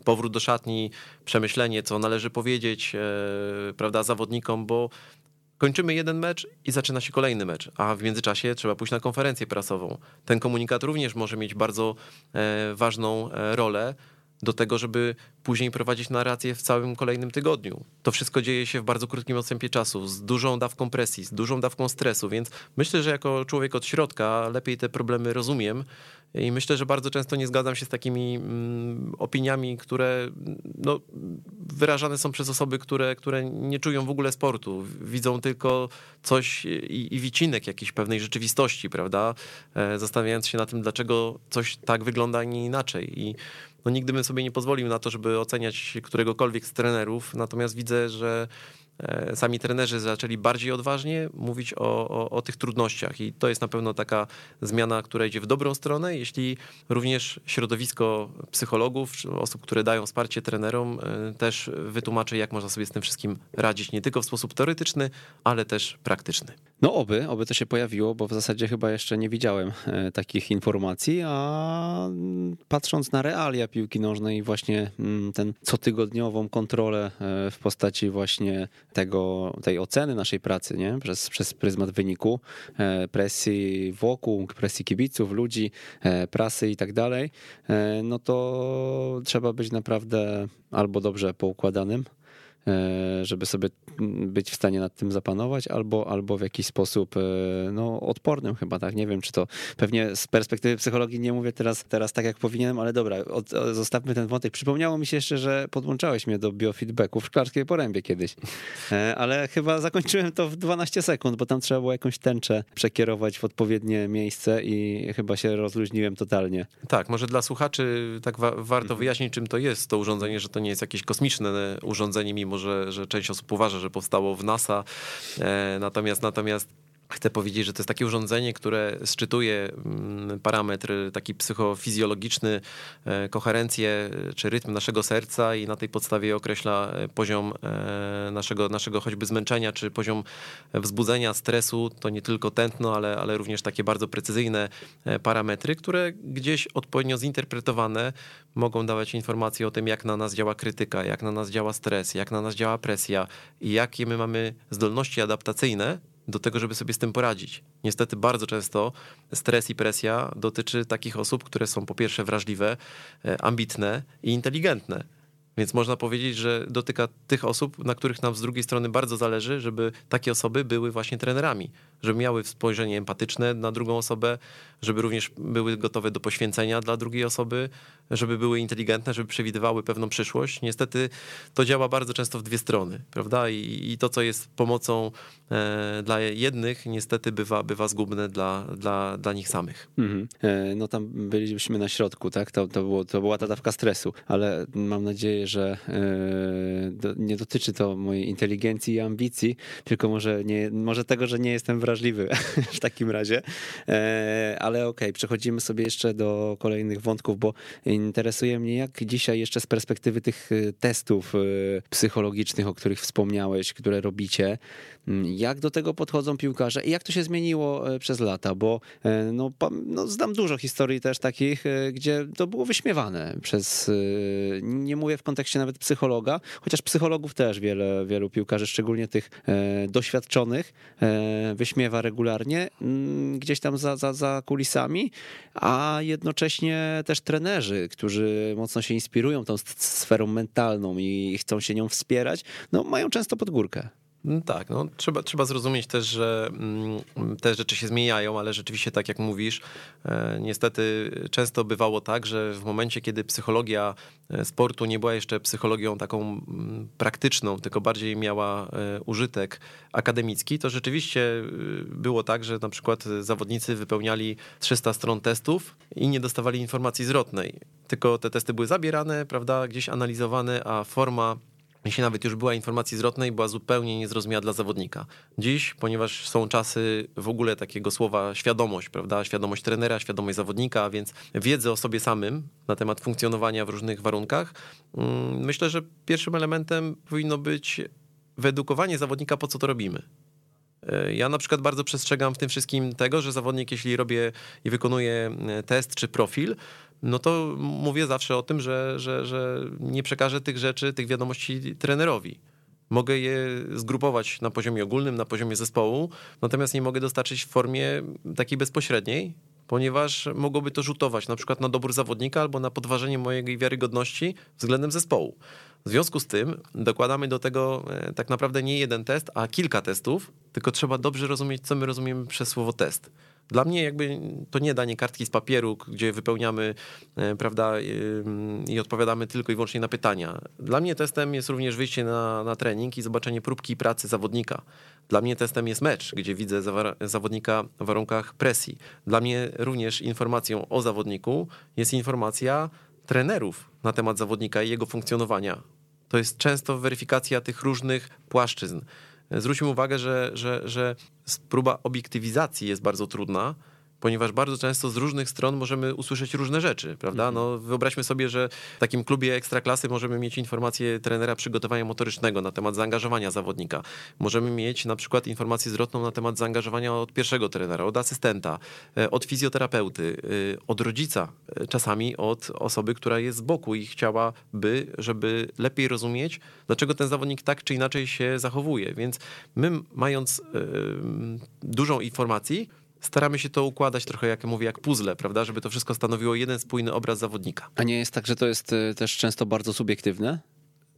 powrót do szatni, przemyślenie, co należy powiedzieć, e, prawda, zawodnikom, bo kończymy jeden mecz i zaczyna się kolejny mecz, a w międzyczasie trzeba pójść na konferencję prasową. Ten komunikat również może mieć bardzo e, ważną e, rolę, do tego, żeby później prowadzić narrację w całym kolejnym tygodniu. To wszystko dzieje się w bardzo krótkim odstępie czasu, z dużą dawką presji, z dużą dawką stresu, więc myślę, że jako człowiek od środka lepiej te problemy rozumiem i myślę, że bardzo często nie zgadzam się z takimi mm, opiniami, które no, wyrażane są przez osoby, które, które nie czują w ogóle sportu. Widzą tylko coś i, i wicinek jakiejś pewnej rzeczywistości, prawda? E, zastanawiając się na tym, dlaczego coś tak wygląda, a nie inaczej. I no, nigdy bym sobie nie pozwolił na to, żeby oceniać któregokolwiek z trenerów, natomiast widzę, że sami trenerzy zaczęli bardziej odważnie mówić o, o, o, tych trudnościach i to jest na pewno taka zmiana, która idzie w dobrą stronę, jeśli również środowisko psychologów, osób, które dają wsparcie trenerom, e, też wytłumaczy, jak można sobie z tym wszystkim radzić, nie tylko w sposób teoretyczny, ale też praktyczny. No oby, oby to się pojawiło, bo w zasadzie chyba jeszcze nie widziałem e, takich informacji, a patrząc na realia piłki nożnej, właśnie mm, ten cotygodniową kontrolę w postaci właśnie tego, tej oceny naszej pracy nie? Przez, przez pryzmat wyniku, e, presji wokół, presji kibiców, ludzi, e, prasy i tak dalej, e, no to trzeba być naprawdę albo dobrze poukładanym, żeby sobie być w stanie nad tym zapanować, albo, albo w jakiś sposób e, no, odpornym chyba, tak? Nie wiem, czy to pewnie z perspektywy psychologii nie mówię teraz, teraz tak, jak powinienem, ale dobra, od, zostawmy ten wątek. Przypomniało mi się jeszcze, że podłączałeś mnie do biofeedbacku w Szklarskiej Porębie kiedyś, e, ale chyba zakończyłem to w 12 sekund, bo tam trzeba było jakąś tęczę przekierować w odpowiednie miejsce i chyba się rozluźniłem totalnie. Tak, może dla słuchaczy tak wa warto mhm. wyjaśnić, czym to jest to urządzenie, że to nie jest jakieś kosmiczne urządzenie, mimo że, że część osób uważa, że powstało w NASA. E, natomiast, natomiast Chcę powiedzieć, że to jest takie urządzenie, które szczytuje mm, parametr taki psychofizjologiczny, e, koherencję czy rytm naszego serca i na tej podstawie określa e, poziom naszego, naszego choćby zmęczenia, czy poziom wzbudzenia, stresu. To nie tylko tętno, ale, ale również takie bardzo precyzyjne parametry, które gdzieś odpowiednio zinterpretowane mogą dawać informacje o tym, jak na nas działa krytyka, jak na nas działa stres, jak na nas działa presja i jakie my mamy zdolności adaptacyjne do tego, żeby sobie z tym poradzić. Niestety bardzo często stres i presja dotyczy takich osób, które są po pierwsze wrażliwe, e, ambitne i inteligentne. Więc można powiedzieć, że dotyka tych osób, na których nam z drugiej strony bardzo zależy, żeby takie osoby były właśnie trenerami, żeby miały spojrzenie empatyczne na drugą osobę, żeby również były gotowe do poświęcenia dla drugiej osoby, żeby były inteligentne, żeby przewidywały pewną przyszłość. Niestety to działa bardzo często w dwie strony, prawda? I, i to, co jest pomocą e, dla jednych, niestety bywa, bywa zgubne dla, dla, dla nich samych. Mhm. E, no tam byliśmy na środku, tak? To, to, było, to była ta dawka stresu, ale mam nadzieję, że e, do, nie dotyczy to mojej inteligencji i ambicji, tylko może, nie, może tego, że nie jestem wrażliwy w takim razie. E, ale okej, okay, przechodzimy sobie jeszcze do kolejnych wątków, bo interesuje mnie, jak dzisiaj jeszcze z perspektywy tych e, testów psychologicznych, o których wspomniałeś, które robicie, jak do tego podchodzą piłkarze i jak to się zmieniło przez lata, bo no, no, znam dużo historii też takich, gdzie to było wyśmiewane przez, nie mówię w kontekście nawet psychologa, chociaż psychologów też wiele, wielu piłkarzy, szczególnie tych e, doświadczonych, e, wyśmiewa regularnie mm, gdzieś tam za, za, za kulisami, a jednocześnie też trenerzy, którzy mocno się inspirują tą sferą mentalną i chcą się nią wspierać, no mają często pod górkę. No tak, no, trzeba, trzeba zrozumieć też, że mm, te rzeczy się zmieniają, ale rzeczywiście tak jak mówisz, e, niestety często bywało tak, że w momencie, kiedy psychologia e, sportu nie była jeszcze psychologią taką mm, praktyczną, tylko bardziej miała e, użytek akademicki, to rzeczywiście było tak, że na przykład zawodnicy wypełniali 300 stron testów i nie dostawali informacji zwrotnej. Tylko te testy były zabierane, prawda, gdzieś analizowane, a forma jeśli nawet już była informacji zwrotnej, była zupełnie niezrozumiała dla zawodnika. Dziś, ponieważ są czasy w ogóle takiego słowa świadomość, prawda? Świadomość trenera, świadomość zawodnika, więc wiedzy o sobie samym na temat funkcjonowania w różnych warunkach. Mm, myślę, że pierwszym elementem powinno być wyedukowanie zawodnika, po co to robimy. E, ja na przykład bardzo przestrzegam w tym wszystkim tego, że zawodnik, jeśli robię i wykonuję e, test czy profil, no to mówię zawsze o tym, że, że, że nie przekażę tych rzeczy, tych wiadomości trenerowi. Mogę je zgrupować na poziomie ogólnym, na poziomie zespołu, natomiast nie mogę dostarczyć w formie takiej bezpośredniej, ponieważ mogłoby to rzutować na przykład na dobór zawodnika albo na podważenie mojej wiarygodności względem zespołu. W związku z tym dokładamy do tego e, tak naprawdę nie jeden test, a kilka testów, tylko trzeba dobrze rozumieć, co my rozumiemy przez słowo test. Dla mnie jakby to nie danie kartki z papieru, gdzie wypełniamy, e, prawda, i odpowiadamy tylko i wyłącznie na pytania. Dla mnie testem jest również wyjście na, na trening i zobaczenie próbki pracy zawodnika. Dla mnie testem jest mecz, gdzie widzę zawodnika w warunkach presji. Dla mnie również informacją o zawodniku jest informacja trenerów na temat zawodnika i jego funkcjonowania. To jest często weryfikacja tych różnych płaszczyzn. Zwróćmy uwagę, że, że, że próba obiektywizacji jest bardzo trudna, ponieważ bardzo często z różnych stron możemy usłyszeć różne rzeczy, prawda? Mhm. No, wyobraźmy sobie, że w takim klubie ekstraklasy możemy mieć informację trenera przygotowania motorycznego na temat zaangażowania zawodnika. Możemy mieć na przykład informację zwrotną na temat zaangażowania od pierwszego trenera, od asystenta, e, od fizjoterapeuty, e, od rodzica, e, czasami od osoby, która jest z boku i chciałaby, żeby lepiej rozumieć, dlaczego ten zawodnik tak czy inaczej się zachowuje. Więc my, mając dużą informacji, staramy się to układać trochę, jak mówię, jak puzzle, prawda, żeby to wszystko stanowiło jeden spójny obraz zawodnika. A nie jest tak, że to jest y, też często bardzo subiektywne?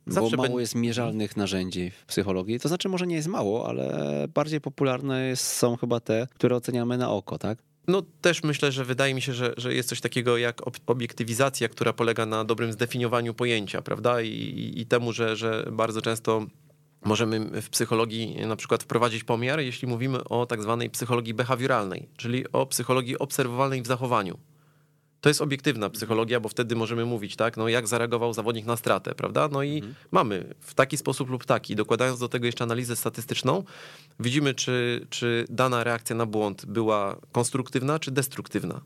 Zawsze Bo mało jest mierzalnych narzędzi w psychologii. To znaczy, może nie jest mało, ale bardziej popularne są chyba te, które oceniamy na oko, tak? No też myślę, że wydaje mi się, że, że jest coś takiego jak obiektywizacja, która polega na dobrym zdefiniowaniu pojęcia, prawda? I, i, i temu, że, że bardzo często Możemy w psychologii na przykład wprowadzić pomiar, jeśli mówimy o tak zwanej psychologii behawioralnej, czyli o psychologii obserwowalnej w zachowaniu. To jest obiektywna psychologia, bo wtedy możemy mówić, tak, no jak zareagował zawodnik na stratę, prawda? No i mhm. mamy w taki sposób lub taki, dokładając do tego jeszcze analizę statystyczną, widzimy, czy, czy dana reakcja na błąd była konstruktywna czy destruktywna.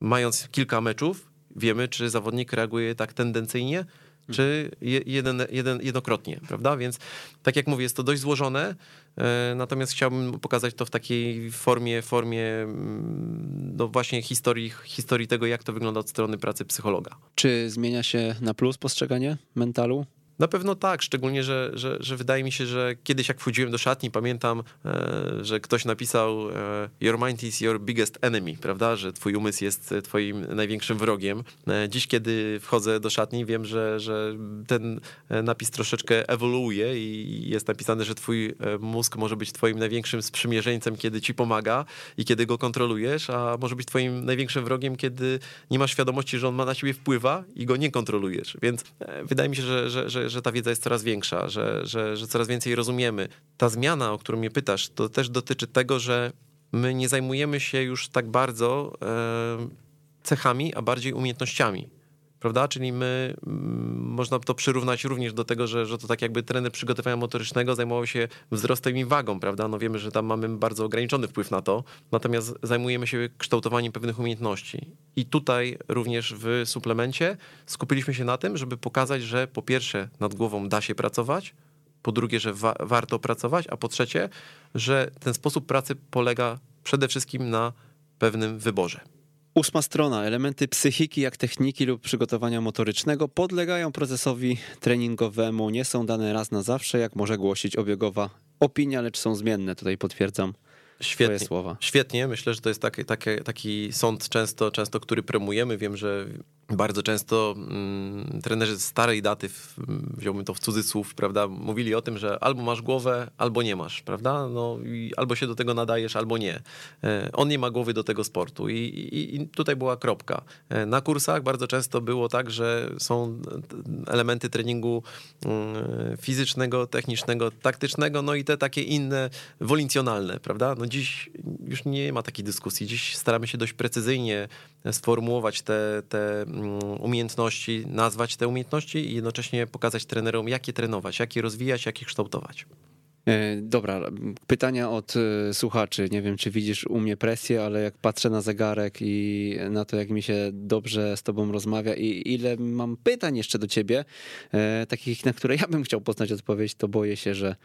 Mając kilka meczów, wiemy, czy zawodnik reaguje tak tendencyjnie, czy jeden, jeden, jednokrotnie, prawda? Więc tak jak mówię, jest to dość złożone, e, natomiast chciałbym pokazać to w takiej formie, formie mm, no właśnie historii, historii tego, jak to wygląda od strony pracy psychologa. Czy zmienia się na plus postrzeganie mentalu? Na pewno tak, szczególnie, że, że, że wydaje mi się, że kiedyś jak wchodziłem do szatni, pamiętam, e, że ktoś napisał e, Your mind is your biggest enemy, prawda, że twój umysł jest twoim największym wrogiem. E, dziś, kiedy wchodzę do szatni, wiem, że, że ten napis troszeczkę ewoluuje i jest napisane, że twój mózg może być twoim największym sprzymierzeńcem, kiedy ci pomaga i kiedy go kontrolujesz, a może być twoim największym wrogiem, kiedy nie masz świadomości, że on ma na ciebie wpływa i go nie kontrolujesz. Więc wydaje mi się, że, że, że że, ta wiedza jest coraz większa, że, że, że coraz więcej rozumiemy. Ta zmiana, o którą mnie pytasz, to też dotyczy tego, że my nie zajmujemy się już tak bardzo e, cechami, a bardziej umiejętnościami prawda? Czyli my, mm, można to przyrównać również do tego, że, że to tak jakby trener przygotowania motorycznego zajmował się wzrostem i wagą, prawda? No wiemy, że tam mamy bardzo ograniczony wpływ na to, natomiast zajmujemy się kształtowaniem pewnych umiejętności. I tutaj również w suplemencie skupiliśmy się na tym, żeby pokazać, że po pierwsze nad głową da się pracować, po drugie, że wa warto pracować, a po trzecie, że ten sposób pracy polega przede wszystkim na pewnym wyborze. Ósma strona. Elementy psychiki, jak techniki lub przygotowania motorycznego, podlegają procesowi treningowemu. Nie są dane raz na zawsze, jak może głosić obiegowa opinia, lecz są zmienne. Tutaj potwierdzam Świetnie, słowa. Świetnie, myślę, że to jest taki, taki, taki sąd często, często, który promujemy. Wiem, że bardzo często mm, trenerzy starej daty, wziąłbym to w cudzysłów, prawda, mówili o tym, że albo masz głowę, albo nie masz, prawda? No, i albo się do tego nadajesz, albo nie. E, on nie ma głowy do tego sportu i, i, i tutaj była kropka. E, na kursach bardzo często było tak, że są elementy treningu mm, fizycznego, technicznego, taktycznego, no i te takie inne, wolincjonalne, prawda? No dziś już nie ma takiej dyskusji. Dziś staramy się dość precyzyjnie sformułować te, te mm, umiejętności, nazwać te umiejętności i jednocześnie pokazać trenerom, jak je trenować, jak je rozwijać, jak je kształtować. E, dobra, pytania od e, słuchaczy. Nie wiem, czy widzisz u mnie presję, ale jak patrzę na zegarek i na to, jak mi się dobrze z tobą rozmawia i ile mam pytań jeszcze do ciebie, e, takich, na które ja bym chciał poznać odpowiedź, to boję się, że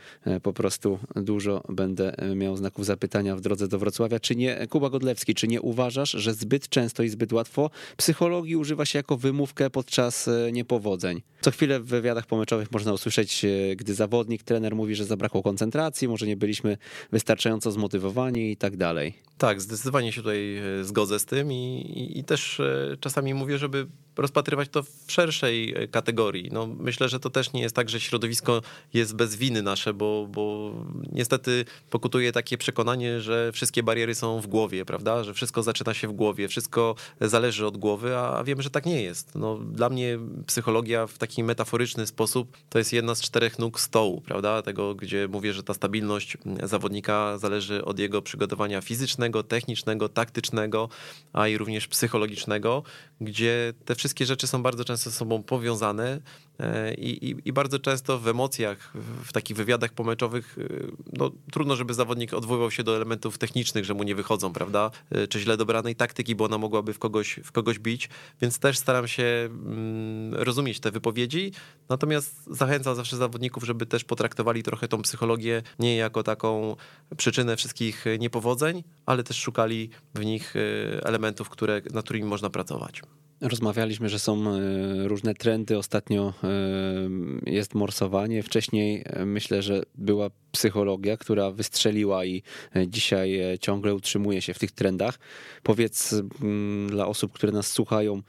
po prostu dużo będę miał znaków zapytania w drodze do Wrocławia. Czy nie, Kuba Godlewski, czy nie uważasz, że zbyt często i zbyt łatwo psychologii używa się jako wymówkę podczas niepowodzeń? Co chwilę w wywiadach pomeczowych można usłyszeć, gdy zawodnik, trener mówi, że zabrakło koncentracji, może nie byliśmy wystarczająco zmotywowani i tak dalej. Tak, zdecydowanie się tutaj e, zgodzę z tym i, i, i, też e, czasami mówię, żeby rozpatrywać to w szerszej e, kategorii. No, myślę, że to też nie jest tak, że środowisko jest bez winy nasze, bo, bo niestety pokutuje takie przekonanie, że wszystkie bariery są w głowie, prawda? Że wszystko zaczyna się w głowie, wszystko zależy od głowy, a wiemy, że tak nie jest. No, dla mnie psychologia w taki metaforyczny sposób to jest jedna z czterech nóg stołu, prawda? Tego, gdzie mówię, że ta stabilność zawodnika zależy od jego przygotowania fizycznego, technicznego, taktycznego, a i również psychologicznego, gdzie te wszystkie rzeczy są bardzo często ze sobą powiązane i, i, i, bardzo często w emocjach, w takich wywiadach pomeczowych, e, no, trudno, żeby zawodnik odwoływał się do elementów technicznych, że mu nie wychodzą, prawda? E, czy źle dobranej taktyki, bo ona mogłaby w kogoś, w kogoś bić, więc też staram się mm, rozumieć te wypowiedzi, natomiast zachęcam zawsze zawodników, żeby też potraktowali trochę tą psychologię nie jako taką przyczynę wszystkich niepowodzeń, ale też szukali w nich elementów, które, nad którymi można pracować. Rozmawialiśmy, że są e, różne trendy. Ostatnio e, jest morsowanie. Wcześniej e, myślę, że była psychologia, która wystrzeliła i dzisiaj ciągle utrzymuje się w tych trendach. Powiedz mm, dla osób, które nas słuchają,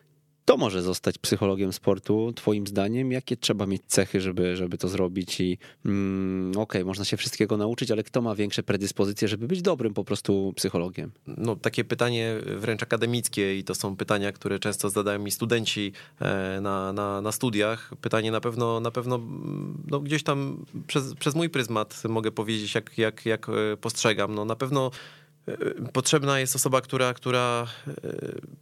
to może zostać psychologiem sportu, twoim zdaniem? Jakie trzeba mieć cechy, żeby, żeby to zrobić? I mm, okej, okay, można się wszystkiego nauczyć, ale kto ma większe predyspozycje, żeby być dobrym po prostu psychologiem? No, takie pytanie wręcz akademickie i to są pytania, które często zadają mi studenci e, na, na, na studiach. Pytanie na pewno, na pewno no, gdzieś tam przez, przez mój pryzmat mogę powiedzieć, jak, jak, jak e, postrzegam. No, na pewno e, potrzebna jest osoba, która, która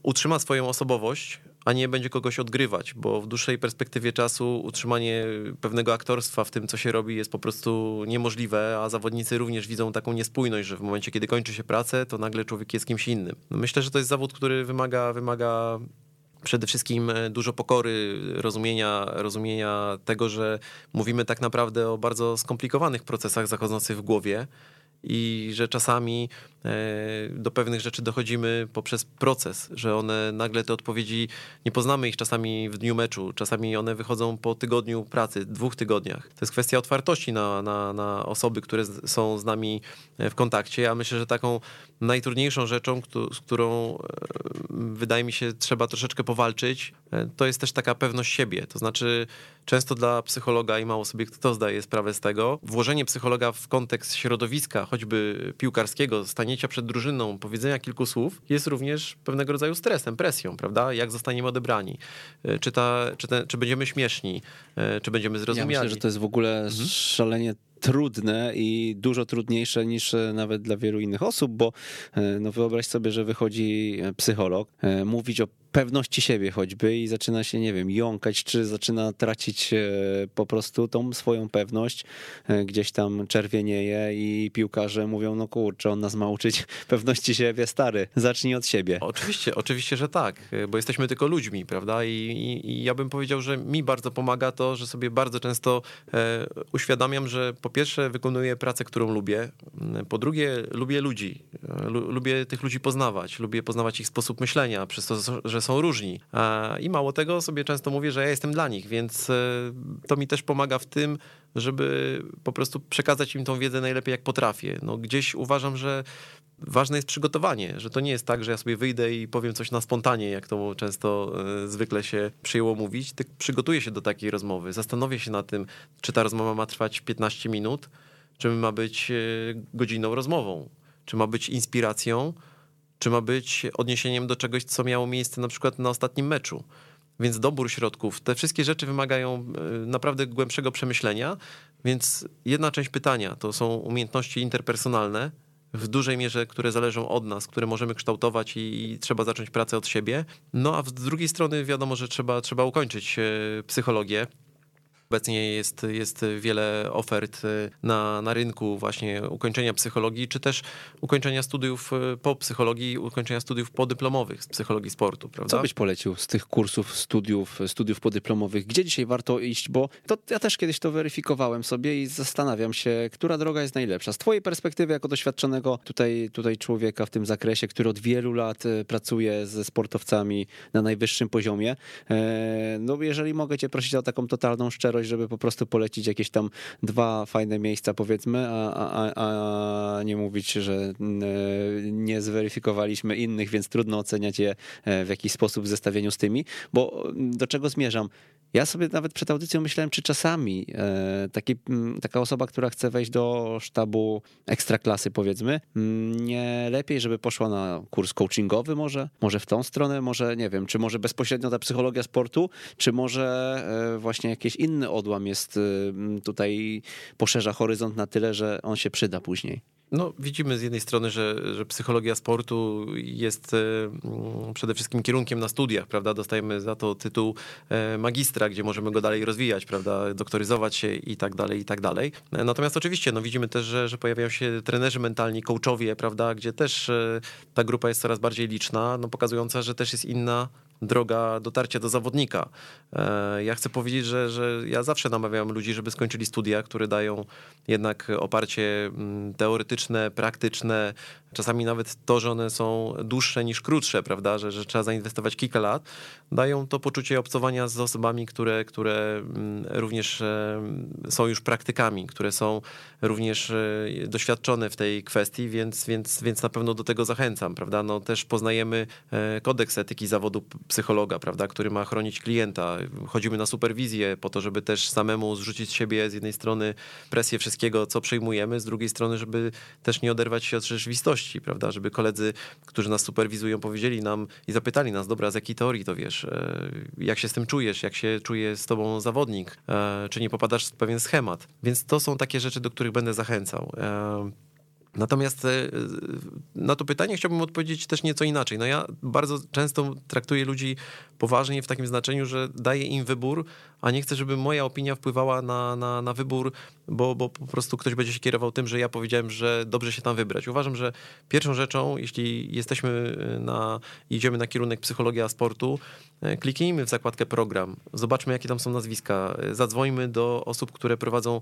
utrzyma swoją osobowość, a nie będzie kogoś odgrywać, bo w dłuższej perspektywie czasu utrzymanie pewnego aktorstwa w tym, co się robi, jest po prostu niemożliwe, a zawodnicy również widzą taką niespójność, że w momencie, kiedy kończy się pracę, to nagle człowiek jest kimś innym. Myślę, że to jest zawód, który wymaga, wymaga przede wszystkim e, dużo pokory, rozumienia, rozumienia tego, że mówimy tak naprawdę o bardzo skomplikowanych procesach zachodzących w głowie i że czasami do pewnych rzeczy dochodzimy poprzez proces, że one nagle te odpowiedzi, nie poznamy ich czasami w dniu meczu, czasami one wychodzą po tygodniu pracy, dwóch tygodniach. To jest kwestia otwartości na, na, na osoby, które są z nami e, w kontakcie. Ja myślę, że taką najtrudniejszą rzeczą, z którą e, wydaje mi się trzeba troszeczkę powalczyć, to jest też taka pewność siebie. To znaczy często dla psychologa i mało sobie kto zdaje sprawę z tego, włożenie psychologa w kontekst środowiska, choćby piłkarskiego, stanięcia przed drużyną, powiedzenia kilku słów, jest również pewnego rodzaju stresem, presją, prawda? Jak zostaniemy odebrani? E, czy, ta, czy, te, czy będziemy śmieszni? E, czy będziemy zrozumiani? Ja myślę, że to jest w ogóle mhm. szalenie trudne i dużo trudniejsze niż e, nawet dla wielu innych osób, bo no wyobraź sobie, że wychodzi psycholog, mówić o pewności siebie choćby i zaczyna się, nie wiem, jąkać, czy zaczyna tracić e, po prostu tą swoją pewność, e, gdzieś tam czerwienieje i piłkarze mówią, no kurczę, on nas ma uczyć pewności siebie, stary, zacznij od siebie. Oczywiście, oczywiście, że tak, e, bo jesteśmy tylko ludźmi, prawda? I, i, i ja bym powiedział, że mi bardzo pomaga to, że sobie bardzo często uświadamiam, że po pierwsze wykonuję pracę, którą lubię, po drugie lubię ludzi, lubię tych ludzi poznawać, lubię poznawać ich sposób myślenia, przez to, że są różni. I mało tego, sobie często mówię, że ja jestem dla nich, więc e, to mi też pomaga w tym, żeby po prostu przekazać im tą wiedzę najlepiej jak potrafię. No, gdzieś uważam, że ważne jest przygotowanie, że to nie jest tak, że ja sobie wyjdę i powiem coś na spontanie, jak to często e, zwykle się przyjęło mówić, tylko przygotuję się do takiej rozmowy, zastanowię się nad tym, czy ta rozmowa ma trwać 15 minut, czy ma być e, godziną rozmową, czy ma być inspiracją, czy ma być odniesieniem do czegoś, co miało miejsce na przykład na ostatnim meczu. Więc dobór środków, te wszystkie rzeczy wymagają e, naprawdę głębszego przemyślenia. Więc jedna część pytania to są umiejętności interpersonalne, w dużej mierze, które zależą od nas, które możemy kształtować i, trzeba zacząć pracę od siebie. No a z drugiej strony wiadomo, że trzeba, trzeba ukończyć e, psychologię. Obecnie jest, jest wiele ofert y, na, na rynku właśnie ukończenia psychologii, czy też ukończenia studiów y, po psychologii, ukończenia studiów podyplomowych z psychologii sportu, prawda? Co byś polecił z tych kursów, studiów, studiów podyplomowych? Gdzie dzisiaj warto iść? Bo to ja też kiedyś to weryfikowałem sobie i zastanawiam się, która droga jest najlepsza. Z twojej perspektywy, jako doświadczonego tutaj, tutaj człowieka w tym zakresie, który od wielu lat y, pracuje ze sportowcami na najwyższym poziomie, e, no jeżeli mogę cię prosić o taką totalną szczerość, proś, żeby po prostu polecić jakieś tam dwa fajne miejsca, powiedzmy, a, a, a nie mówić, że e, nie zweryfikowaliśmy innych, więc trudno oceniać je w jakiś sposób w zestawieniu z tymi, bo do czego zmierzam? Ja sobie nawet przed audycją myślałem, czy czasami taki, taka osoba, która chce wejść do sztabu ekstraklasy, powiedzmy, nie lepiej, żeby poszła na kurs coachingowy może? Może w tą stronę? Może, nie wiem, czy może bezpośrednio ta psychologia sportu, czy może e, właśnie jakiś inny odłam jest e, tutaj, poszerza horyzont na tyle, że on się przyda później? No, widzimy z jednej strony, że, że psychologia sportu jest e, przede wszystkim kierunkiem na studiach, prawda? Dostajemy za to tytuł e, magistra, gdzie możemy go dalej rozwijać, prawda? Doktoryzować się i tak dalej, i tak dalej. Natomiast oczywiście, no widzimy też, że, że pojawiają się trenerzy mentalni, coachowie, prawda? Gdzie też e, ta grupa jest coraz bardziej liczna, no pokazująca, że też jest inna droga dotarcia do zawodnika. E, ja chcę powiedzieć, że, że ja zawsze namawiam ludzi, żeby skończyli studia, które dają jednak oparcie mm, teoretyczne, praktyczne, czasami nawet to, że one są dłuższe niż krótsze, prawda, że, że trzeba zainwestować kilka lat, dają to poczucie obcowania z osobami, które, które mm, również e, są już praktykami, które są również e, doświadczone w tej kwestii, więc, więc, więc na pewno do tego zachęcam, prawda, no też poznajemy kodeks etyki zawodu psychologa, prawda, który ma chronić klienta. Chodzimy na superwizję po to, żeby też samemu zrzucić z siebie z jednej strony presję wszystkiego, co przejmujemy, z drugiej strony, żeby też nie oderwać się od rzeczywistości, prawda, żeby koledzy, którzy nas superwizują, powiedzieli nam i zapytali nas, dobra, z jakiej teorii to wiesz, e, jak się z tym czujesz, jak się czuje z tobą zawodnik, e, czy nie popadasz w pewien schemat. Więc to są takie rzeczy, do których będę zachęcał. Natomiast e, na to pytanie chciałbym odpowiedzieć też nieco inaczej. No ja bardzo często traktuję ludzi poważnie w takim znaczeniu, że daję im wybór, a nie chcę, żeby moja opinia wpływała na, na, na wybór, bo, bo po prostu ktoś będzie się kierował tym, że ja powiedziałem, że dobrze się tam wybrać. Uważam, że pierwszą rzeczą, jeśli jesteśmy na, idziemy na kierunek psychologia sportu, e, kliknijmy w zakładkę program, zobaczmy jakie tam są nazwiska, e, zadzwońmy do osób, które prowadzą,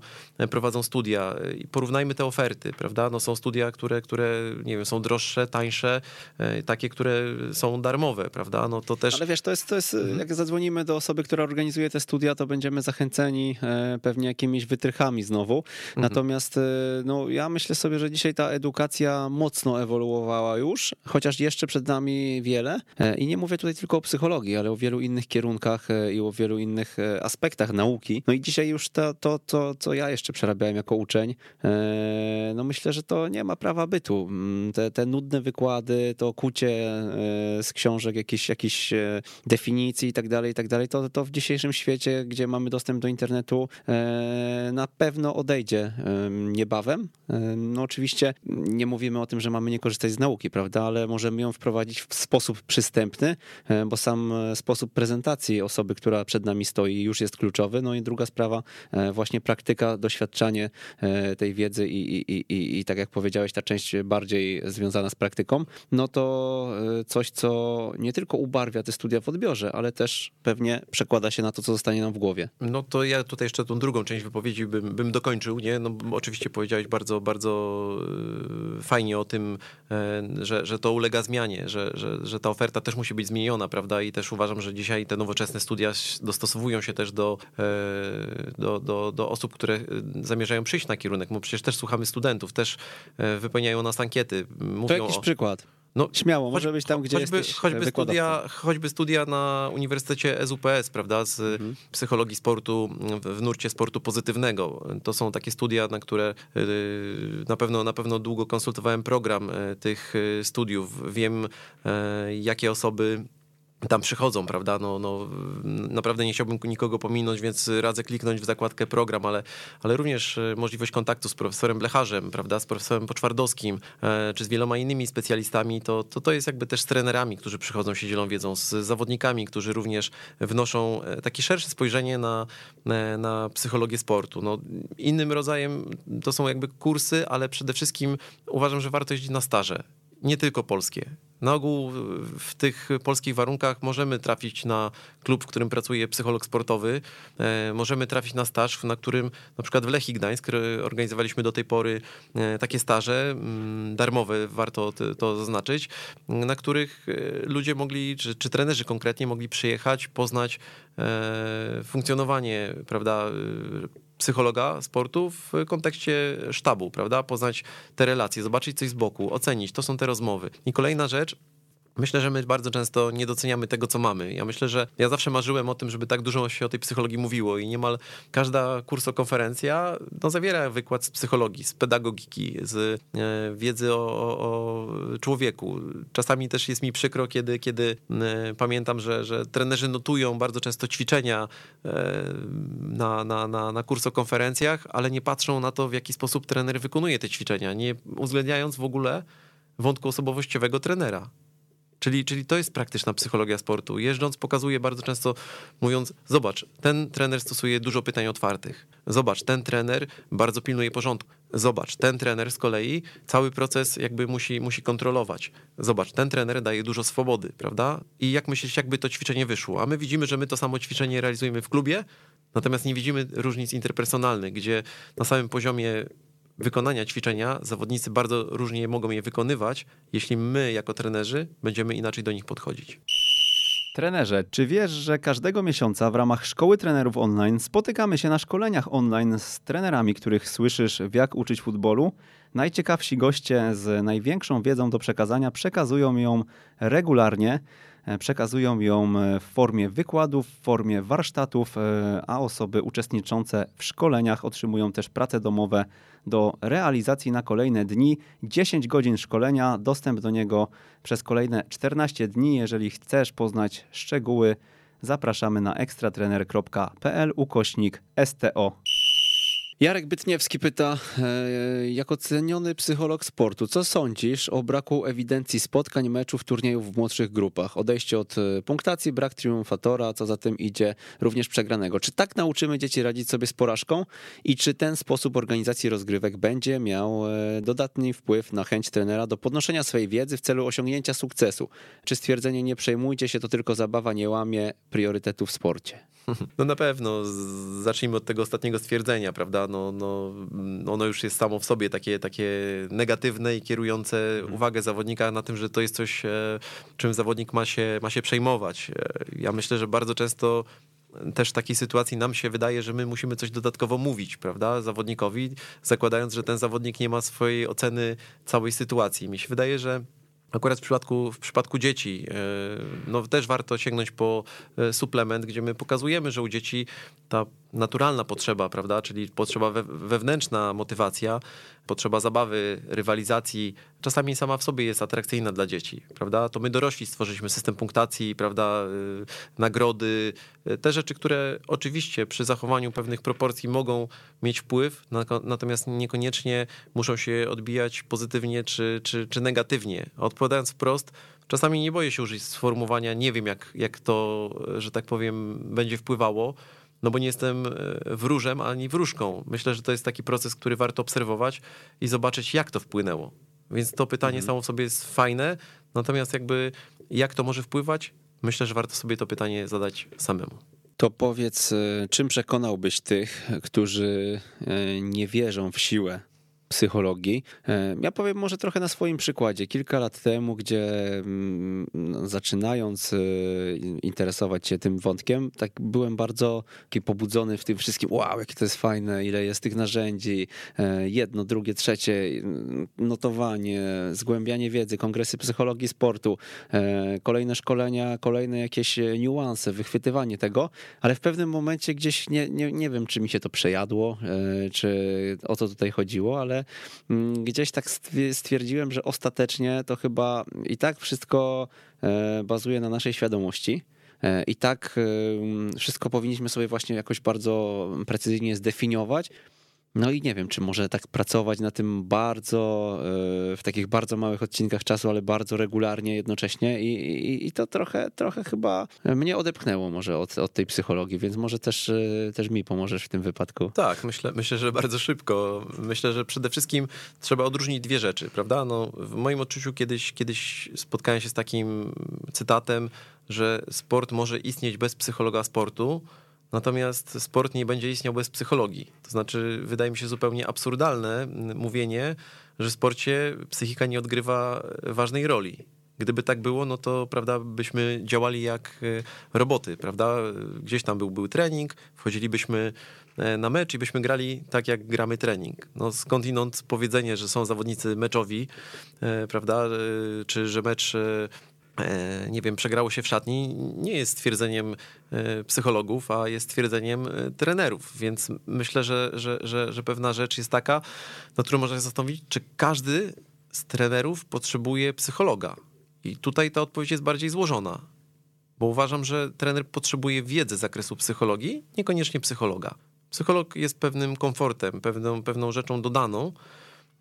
prowadzą studia i porównajmy te oferty, prawda? No są studia, które, które nie wiem, są droższe, tańsze, e, takie, które są darmowe, prawda? No to też... Ale wiesz, to jest, to jest mhm. jak zadzwonimy do osoby, która organizuje te studia, to będziemy zachęceni e, pewnie jakimiś wytrychami znowu. Mhm. Natomiast e, no, ja myślę sobie, że dzisiaj ta edukacja mocno ewoluowała już, chociaż jeszcze przed nami wiele. I nie mówię tutaj tylko o psychologii, ale o wielu innych kierunkach i o wielu innych aspektach nauki. No i dzisiaj już to, to, to co ja jeszcze przerabiałem jako uczeń, no myślę, że to nie ma prawa bytu. Mm, te, te nudne wykłady, to kucie e, z książek, jakieś e, definicji i tak dalej, i tak dalej, to, to w dzisiejszym świecie, gdzie mamy dostęp do internetu, e, na pewno odejdzie niebawem. No oczywiście nie mówimy o tym, że mamy nie korzystać z nauki, prawda, ale możemy ją wprowadzić w sposób przystępny, bo sam sposób prezentacji osoby, która przed nami stoi już jest kluczowy. No i druga sprawa, właśnie praktyka, doświadczanie tej wiedzy i, i, i, i tak jak powiedziałeś, ta część bardziej związana z praktyką, no to e, coś, co nie tylko ubarwia te studia w odbiorze, ale też pewnie przekłada się na to, co zostanie nam w głowie. No to ja tutaj jeszcze tą drugą część wypowiedzi bym, bym dokończył, nie? No oczywiście powiedziałeś bardzo, bardzo e, fajnie o tym, e, że, że to ulega zmianie, że, że, że ta oferta też musi być zmieniona, prawda? I też uważam, że dzisiaj te nowoczesne studia dostosowują się też do, do, do, do osób, które zamierzają przyjść na kierunek, bo przecież też słuchamy studentów, też E, wypełniają nas ankiety. Mówią to jakiś o... przykład. No, Śmiało, może być tam, gdzie choćby, jesteś choćby studia, choćby studia na Uniwersytecie SUPS, prawda, z mhm. psychologii sportu w nurcie sportu pozytywnego. To są takie studia, na które e, na pewno, na pewno długo konsultowałem program e, tych studiów. Wiem, jakie osoby tam przychodzą, prawda? No, no, naprawdę nie chciałbym nikogo pominąć, więc radzę kliknąć w zakładkę program, ale, ale również e, możliwość kontaktu z profesorem Blecharzem, prawda? Z profesorem Poczwardowskim, e, czy z wieloma innymi specjalistami, to, to, to jest jakby też z trenerami, którzy przychodzą, się dzielą wiedzą, z zawodnikami, którzy również wnoszą e, takie szersze spojrzenie na, na psychologię sportu. No, innym rodzajem to są jakby kursy, ale przede wszystkim uważam, że warto jeździć na staże. Nie tylko polskie Na ogół w tych polskich warunkach możemy trafić na klub, w którym pracuje psycholog sportowy, e, możemy trafić na staż, na którym na przykład w Lechii Gdańsk organizowaliśmy do tej pory e, takie staże mm, darmowe, warto to zaznaczyć, na których e, ludzie mogli, czy, czy trenerzy konkretnie mogli przyjechać, poznać funkcjonowanie, prawda, psychologa sportu w kontekście sztabu, prawda? Poznać te relacje, zobaczyć coś z boku, ocenić. To są te rozmowy. I kolejna rzecz, Myślę, że my bardzo często nie doceniamy tego, co mamy. Ja myślę, że ja zawsze marzyłem o tym, żeby tak dużo się o tej psychologii mówiło i niemal każda kursokonferencja no, zawiera wykład z psychologii, z pedagogiki, z e, wiedzy o, o, człowieku. Czasami też jest mi przykro, kiedy, kiedy e, pamiętam, że, że trenerzy notują bardzo często ćwiczenia e, na, na, na, na kursokonferencjach, ale nie patrzą na to, w jaki sposób trener wykonuje te ćwiczenia, nie uwzględniając w ogóle wątku osobowościowego trenera. Czyli, czyli to jest praktyczna psychologia sportu. Jeżdżąc pokazuje bardzo często, mówiąc, zobacz, ten trener stosuje dużo pytań otwartych. Zobacz, ten trener bardzo pilnuje porządku. Zobacz, ten trener z kolei cały proces jakby musi, musi kontrolować. Zobacz, ten trener daje dużo swobody, prawda? I jak myślisz, jakby to ćwiczenie wyszło? A my widzimy, że my to samo ćwiczenie realizujemy w klubie, natomiast nie widzimy różnic interpersonalnych, gdzie na samym poziomie wykonania ćwiczenia zawodnicy bardzo różnie mogą je wykonywać, jeśli my jako trenerzy będziemy inaczej do nich podchodzić. Trenerze, czy wiesz, że każdego miesiąca w ramach Szkoły Trenerów Online spotykamy się na szkoleniach online z trenerami, których słyszysz w jak uczyć futbolu? Najciekawsi goście z największą wiedzą do przekazania przekazują ją regularnie. E, przekazują ją e, w formie wykładów, w formie warsztatów, e, a osoby uczestniczące w szkoleniach otrzymują też prace domowe do realizacji na kolejne dni. 10 godzin szkolenia, dostęp do niego przez kolejne 14 dni. Jeżeli chcesz poznać szczegóły, zapraszamy na ekstratrener.pl ukośnik STO. Jarek Bytniewski pyta, e, jako ceniony psycholog sportu, co sądzisz o braku ewidencji spotkań, meczów, turniejów w młodszych grupach? Odejście od e, punktacji, brak triumfatora, co za tym idzie, również przegranego. Czy tak nauczymy dzieci radzić sobie z porażką i czy ten sposób organizacji rozgrywek będzie miał e, dodatni wpływ na chęć trenera do podnoszenia swojej wiedzy w celu osiągnięcia sukcesu? Czy stwierdzenie nie przejmujcie się, to tylko zabawa nie łamie priorytetu w sporcie? No na pewno, zacznijmy od tego ostatniego stwierdzenia, prawda? No, no, ono już jest samo w sobie takie, takie negatywne i kierujące mhm. uwagę zawodnika na tym, że to jest coś, e, czym zawodnik ma się, ma się przejmować. E, ja myślę, że bardzo często też w takiej sytuacji nam się wydaje, że my musimy coś dodatkowo mówić, prawda, zawodnikowi, zakładając, że ten zawodnik nie ma swojej oceny całej sytuacji. Mi się wydaje, że Akurat w przypadku, w przypadku dzieci, e, no też warto sięgnąć po e, suplement, gdzie my pokazujemy, że u dzieci ta naturalna potrzeba, prawda, czyli potrzeba wewnętrzna motywacja, potrzeba zabawy, rywalizacji, czasami sama w sobie jest atrakcyjna dla dzieci, prawda? To my dorośli stworzyliśmy system punktacji, prawda, y, nagrody, y, te rzeczy, które oczywiście przy zachowaniu pewnych proporcji mogą mieć wpływ, natomiast niekoniecznie muszą się odbijać pozytywnie czy, czy, czy negatywnie. Odpowiadając wprost, czasami nie boję się użyć sformułowania, nie wiem jak, jak to, że tak powiem, będzie wpływało, no bo nie jestem e, wróżem ani wróżką. Myślę, że to jest taki proces, który warto obserwować i zobaczyć, jak to wpłynęło. Więc to pytanie mhm. samo w sobie jest fajne, natomiast jakby jak to może wpływać, myślę, że warto sobie to pytanie zadać samemu. To powiedz, e, czym przekonałbyś tych, którzy e, nie wierzą w siłę psychologii. E, ja powiem może trochę na swoim przykładzie. Kilka lat temu, gdzie mm, no, zaczynając e, interesować się tym wątkiem, tak byłem bardzo taki pobudzony w tym wszystkim. Wow, jakie to jest fajne, ile jest tych narzędzi. E, jedno, drugie, trzecie, notowanie, zgłębianie wiedzy, kongresy psychologii sportu, kolejne szkolenia, kolejne jakieś niuanse, wychwytywanie tego, ale w pewnym momencie gdzieś nie, nie, nie wiem, czy mi się to przejadło, czy o to tutaj chodziło, ale Mm, gdzieś tak stwierdziłem, że ostatecznie to chyba i tak wszystko e, bazuje na naszej świadomości. E, I tak e, wszystko powinniśmy sobie właśnie jakoś bardzo precyzyjnie zdefiniować. No i nie wiem, czy może tak pracować na tym bardzo, e, w takich bardzo małych odcinkach czasu, ale bardzo regularnie jednocześnie i, i, i to trochę, trochę chyba mnie odepchnęło może od, od tej psychologii, więc może też, e, też mi pomożesz w tym wypadku. Tak, myślę, myślę, że bardzo szybko. Myślę, że przede wszystkim trzeba odróżnić dwie rzeczy, prawda? No, w moim odczuciu kiedyś, kiedyś spotkałem się z takim cytatem, że sport może istnieć bez psychologa sportu, Natomiast sport nie będzie istniał bez psychologii. To znaczy, wydaje mi się zupełnie absurdalne mówienie, że w sporcie psychika nie odgrywa ważnej roli. Gdyby tak było, no to prawda, byśmy działali jak e, roboty, prawda? Gdzieś tam był, był trening, wchodzilibyśmy e, na mecz i byśmy grali tak, jak gramy trening. No skądinąd powiedzenie, że są zawodnicy meczowi, e, prawda, czy że mecz E, nie wiem, przegrało się w szatni, nie jest stwierdzeniem e, psychologów, a jest stwierdzeniem e, trenerów. Więc myślę, że, że, że, że pewna rzecz jest taka, na którą można się zastanowić, czy każdy z trenerów potrzebuje psychologa. I tutaj ta odpowiedź jest bardziej złożona, bo uważam, że trener potrzebuje wiedzy z zakresu psychologii, niekoniecznie psychologa. Psycholog jest pewnym komfortem, pewną, pewną rzeczą dodaną,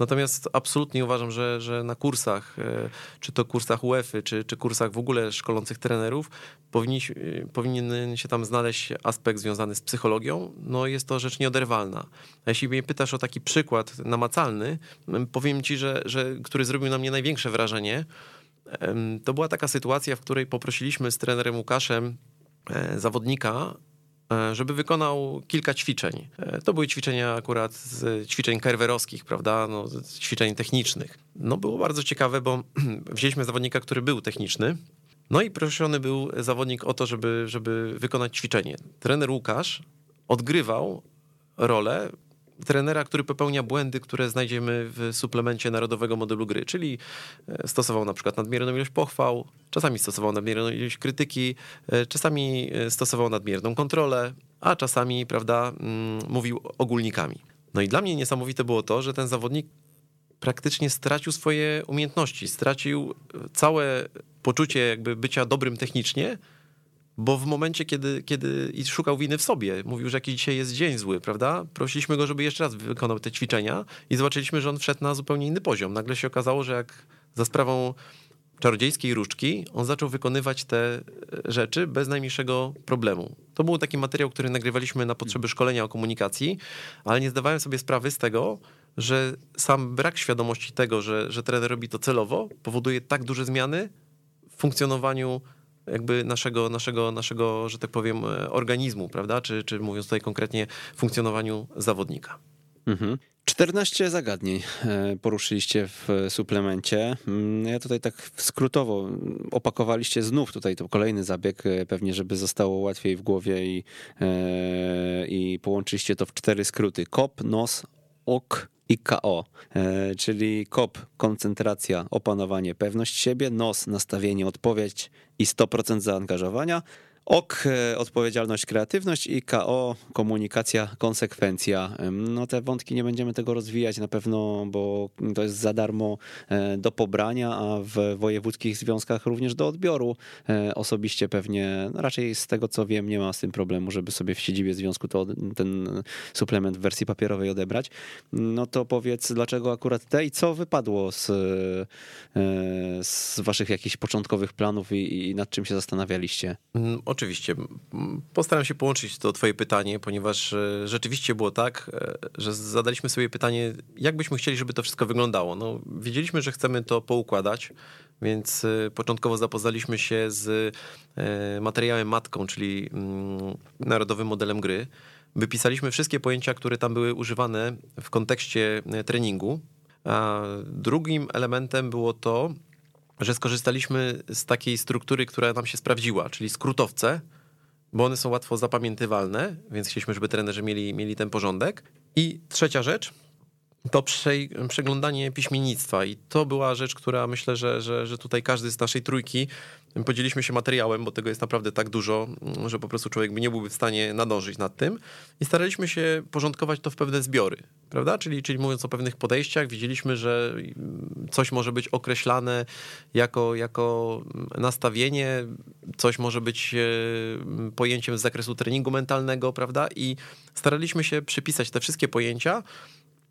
Natomiast absolutnie uważam, że, że na kursach, e, czy to kursach UEFA, czy, czy kursach w ogóle szkolących trenerów, powinni, e, powinien się tam znaleźć aspekt związany z psychologią. No jest to rzecz nieoderwalna. A jeśli mnie pytasz o taki przykład namacalny, powiem ci, że, że który zrobił na mnie największe wrażenie, to była taka sytuacja, w której poprosiliśmy z trenerem Łukaszem e, zawodnika, żeby wykonał kilka ćwiczeń. E, to były ćwiczenia akurat z ćwiczeń kerwerowskich, prawda, no, ćwiczeń technicznych. No było bardzo ciekawe, bo wzięliśmy zawodnika, który był techniczny, no i proszony był zawodnik o to, żeby, żeby wykonać ćwiczenie. Trener Łukasz odgrywał rolę trenera, który popełnia błędy, które znajdziemy w suplemencie narodowego modelu gry, czyli e, stosował na przykład nadmierną ilość pochwał, czasami stosował nadmierną ilość krytyki, e, czasami e, stosował nadmierną kontrolę, a czasami, prawda, mm, mówił ogólnikami. No i dla mnie niesamowite było to, że ten zawodnik praktycznie stracił swoje umiejętności, stracił całe poczucie jakby bycia dobrym technicznie, bo w momencie, kiedy, kiedy i szukał winy w sobie, mówił, że jakiś dzisiaj jest dzień zły, prawda? Prosiliśmy go, żeby jeszcze raz wykonał te ćwiczenia i zobaczyliśmy, że on wszedł na zupełnie inny poziom. Nagle się okazało, że jak za sprawą czarodziejskiej różdżki, on zaczął wykonywać te e, rzeczy bez najmniejszego problemu. To był taki materiał, który nagrywaliśmy na potrzeby szkolenia o komunikacji, ale nie zdawałem sobie sprawy z tego, że sam brak świadomości tego, że, że trener robi to celowo, powoduje tak duże zmiany w funkcjonowaniu jakby naszego, naszego, naszego, że tak powiem, e, organizmu, prawda? Czy, czy mówiąc tutaj konkretnie, funkcjonowaniu zawodnika. Mhm. 14 zagadnień e, poruszyliście w suplemencie. Mm, ja tutaj tak skrótowo opakowaliście znów tutaj to kolejny zabieg, e, pewnie żeby zostało łatwiej w głowie i, i połączyliście to w cztery skróty. Kop, nos, ok, i KO, czyli KOP, koncentracja, opanowanie, pewność siebie, NOS, nastawienie, odpowiedź i 100% zaangażowania, OK, e, odpowiedzialność, kreatywność i KO, komunikacja, konsekwencja. No te wątki nie będziemy tego rozwijać na pewno, bo to jest za darmo e, do pobrania, a w wojewódzkich związkach również do odbioru. E, osobiście pewnie, no raczej z tego co wiem, nie ma z tym problemu, żeby sobie w siedzibie związku to, ten suplement w wersji papierowej odebrać. No to powiedz, dlaczego akurat te i co wypadło z, z waszych jakichś początkowych planów i, i nad czym się zastanawialiście? Oczywiście. Postaram się połączyć to twoje pytanie, ponieważ e, rzeczywiście było tak, e, że zadaliśmy sobie pytanie, jak byśmy chcieli, żeby to wszystko wyglądało. No, wiedzieliśmy, że chcemy to poukładać, więc e, początkowo zapoznaliśmy się z materiałem matką, czyli mm, narodowym modelem gry. Wypisaliśmy wszystkie pojęcia, które tam były używane w kontekście treningu. A drugim elementem było to, że skorzystaliśmy z takiej struktury, która nam się sprawdziła, czyli skrótowce, bo one są łatwo zapamiętywalne, więc chcieliśmy, żeby trenerzy mieli, mieli ten porządek. I trzecia rzecz to przeglądanie piśmiennictwa. I to była rzecz, która myślę, że, że, że tutaj każdy z naszej trójki podzieliliśmy się materiałem, bo tego jest naprawdę tak dużo, że po prostu człowiek nie byłby w stanie nadążyć nad tym. I staraliśmy się porządkować to w pewne zbiory. prawda? Czyli, czyli mówiąc o pewnych podejściach, widzieliśmy, że coś może być określane jako, jako nastawienie, coś może być e, pojęciem z zakresu treningu mentalnego, prawda? I staraliśmy się przypisać te wszystkie pojęcia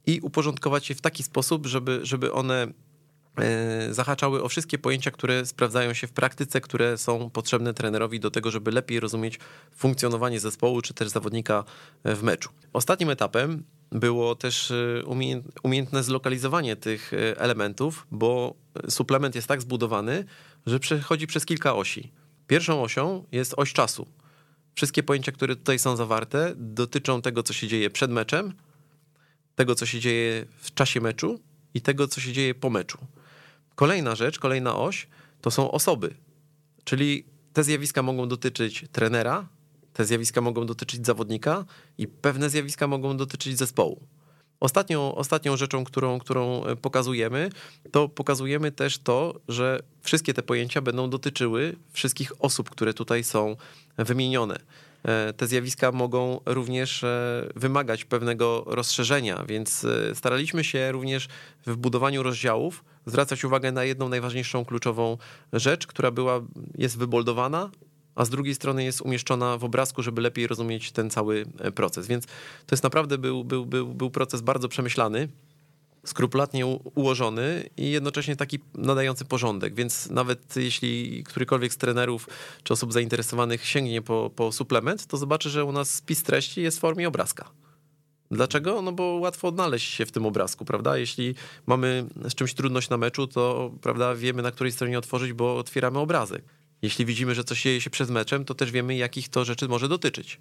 i uporządkować je w taki sposób, żeby, żeby one zahaczały o wszystkie pojęcia, które sprawdzają się w praktyce, które są potrzebne trenerowi do tego, żeby lepiej rozumieć funkcjonowanie zespołu czy też zawodnika w meczu. Ostatnim etapem było też e, umiejętne zlokalizowanie tych e, elementów, bo suplement jest tak zbudowany, że przechodzi przez kilka osi. Pierwszą osią jest oś czasu. Wszystkie pojęcia, które tutaj są zawarte, dotyczą tego, co się dzieje przed meczem, tego, co się dzieje w czasie meczu i tego, co się dzieje po meczu. Kolejna rzecz, kolejna oś to są osoby, czyli te zjawiska mogą dotyczyć trenera, te zjawiska mogą dotyczyć zawodnika i pewne zjawiska mogą dotyczyć zespołu. Ostatnią, ostatnią rzeczą, którą, którą pokazujemy, to pokazujemy też to, że wszystkie te pojęcia będą dotyczyły wszystkich osób, które tutaj są wymienione. E, te zjawiska mogą również e, wymagać pewnego rozszerzenia, więc e, staraliśmy się również w budowaniu rozdziałów zwracać uwagę na jedną najważniejszą kluczową rzecz, która była, jest wyboldowana, a z drugiej strony jest umieszczona w obrazku, żeby lepiej rozumieć ten cały proces. Więc to jest naprawdę był, był, był, był proces bardzo przemyślany skrupulatnie ułożony i jednocześnie taki nadający porządek, więc nawet jeśli którykolwiek z trenerów czy osób zainteresowanych sięgnie po, po suplement, to zobaczy, że u nas spis treści jest w formie obrazka. Dlaczego? No bo łatwo odnaleźć się w tym obrazku, prawda? Jeśli mamy z czymś trudność na meczu, to prawda, wiemy na której stronie otworzyć, bo otwieramy obrazek. Jeśli widzimy, że coś dzieje się przed meczem, to też wiemy, jakich to rzeczy może dotyczyć.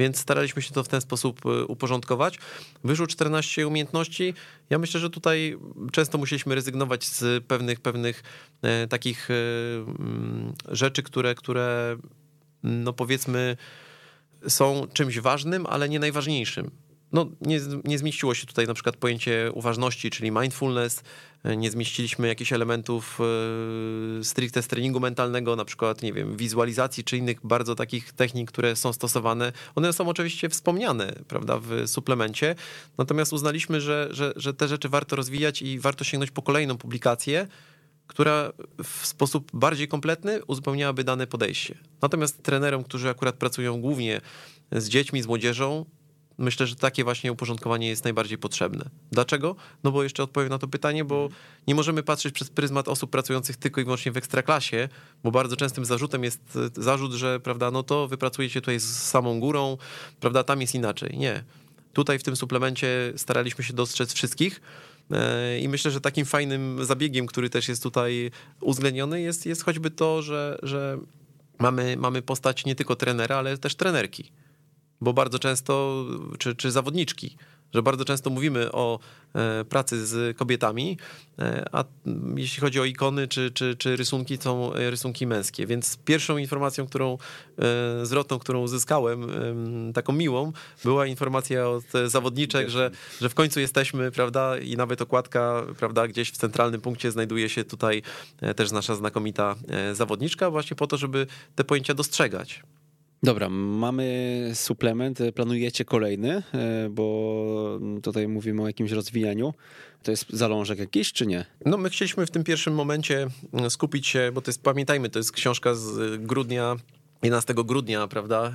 Więc staraliśmy się to w ten sposób y, uporządkować. Wyszło 14 umiejętności. Ja myślę, że tutaj często musieliśmy rezygnować z pewnych, pewnych e, takich e, mm, rzeczy, które, które no powiedzmy są czymś ważnym, ale nie najważniejszym no, nie, nie zmieściło się tutaj na przykład pojęcie uważności, czyli mindfulness, nie zmieściliśmy jakichś elementów e, stricte z treningu mentalnego, na przykład, nie wiem, wizualizacji czy innych bardzo takich technik, które są stosowane. One są oczywiście wspomniane, prawda, w suplemencie, natomiast uznaliśmy, że, że, że te rzeczy warto rozwijać i warto sięgnąć po kolejną publikację, która w sposób bardziej kompletny uzupełniałaby dane podejście. Natomiast trenerom, którzy akurat pracują głównie z dziećmi, z młodzieżą, Myślę, że takie właśnie uporządkowanie jest najbardziej potrzebne. Dlaczego? No bo jeszcze odpowiem na to pytanie, bo nie możemy patrzeć przez pryzmat osób pracujących tylko i wyłącznie w ekstraklasie, bo bardzo częstym zarzutem jest e, zarzut, że prawda, no to wypracujecie tutaj z samą górą, prawda, tam jest inaczej. Nie. Tutaj w tym suplemencie staraliśmy się dostrzec wszystkich. E, I myślę, że takim fajnym zabiegiem, który też jest tutaj uwzględniony, jest, jest choćby to, że, że mamy, mamy postać nie tylko trenera, ale też trenerki bo bardzo często, czy, czy zawodniczki, że bardzo często mówimy o e, pracy z kobietami, e, a jeśli chodzi o ikony czy, czy, czy rysunki, są rysunki męskie. Więc pierwszą informacją, którą e, zwrotną, którą uzyskałem, taką miłą, była informacja od zawodniczek, że, że w końcu jesteśmy, prawda, i nawet okładka, prawda, gdzieś w centralnym punkcie znajduje się tutaj też nasza znakomita zawodniczka, właśnie po to, żeby te pojęcia dostrzegać. Dobra, mamy suplement, planujecie kolejny, e, bo tutaj mówimy o jakimś rozwijaniu. To jest zalążek jakiś, czy nie? No my chcieliśmy w tym pierwszym momencie skupić się, bo to jest, pamiętajmy, to jest książka z grudnia 11 grudnia, prawda,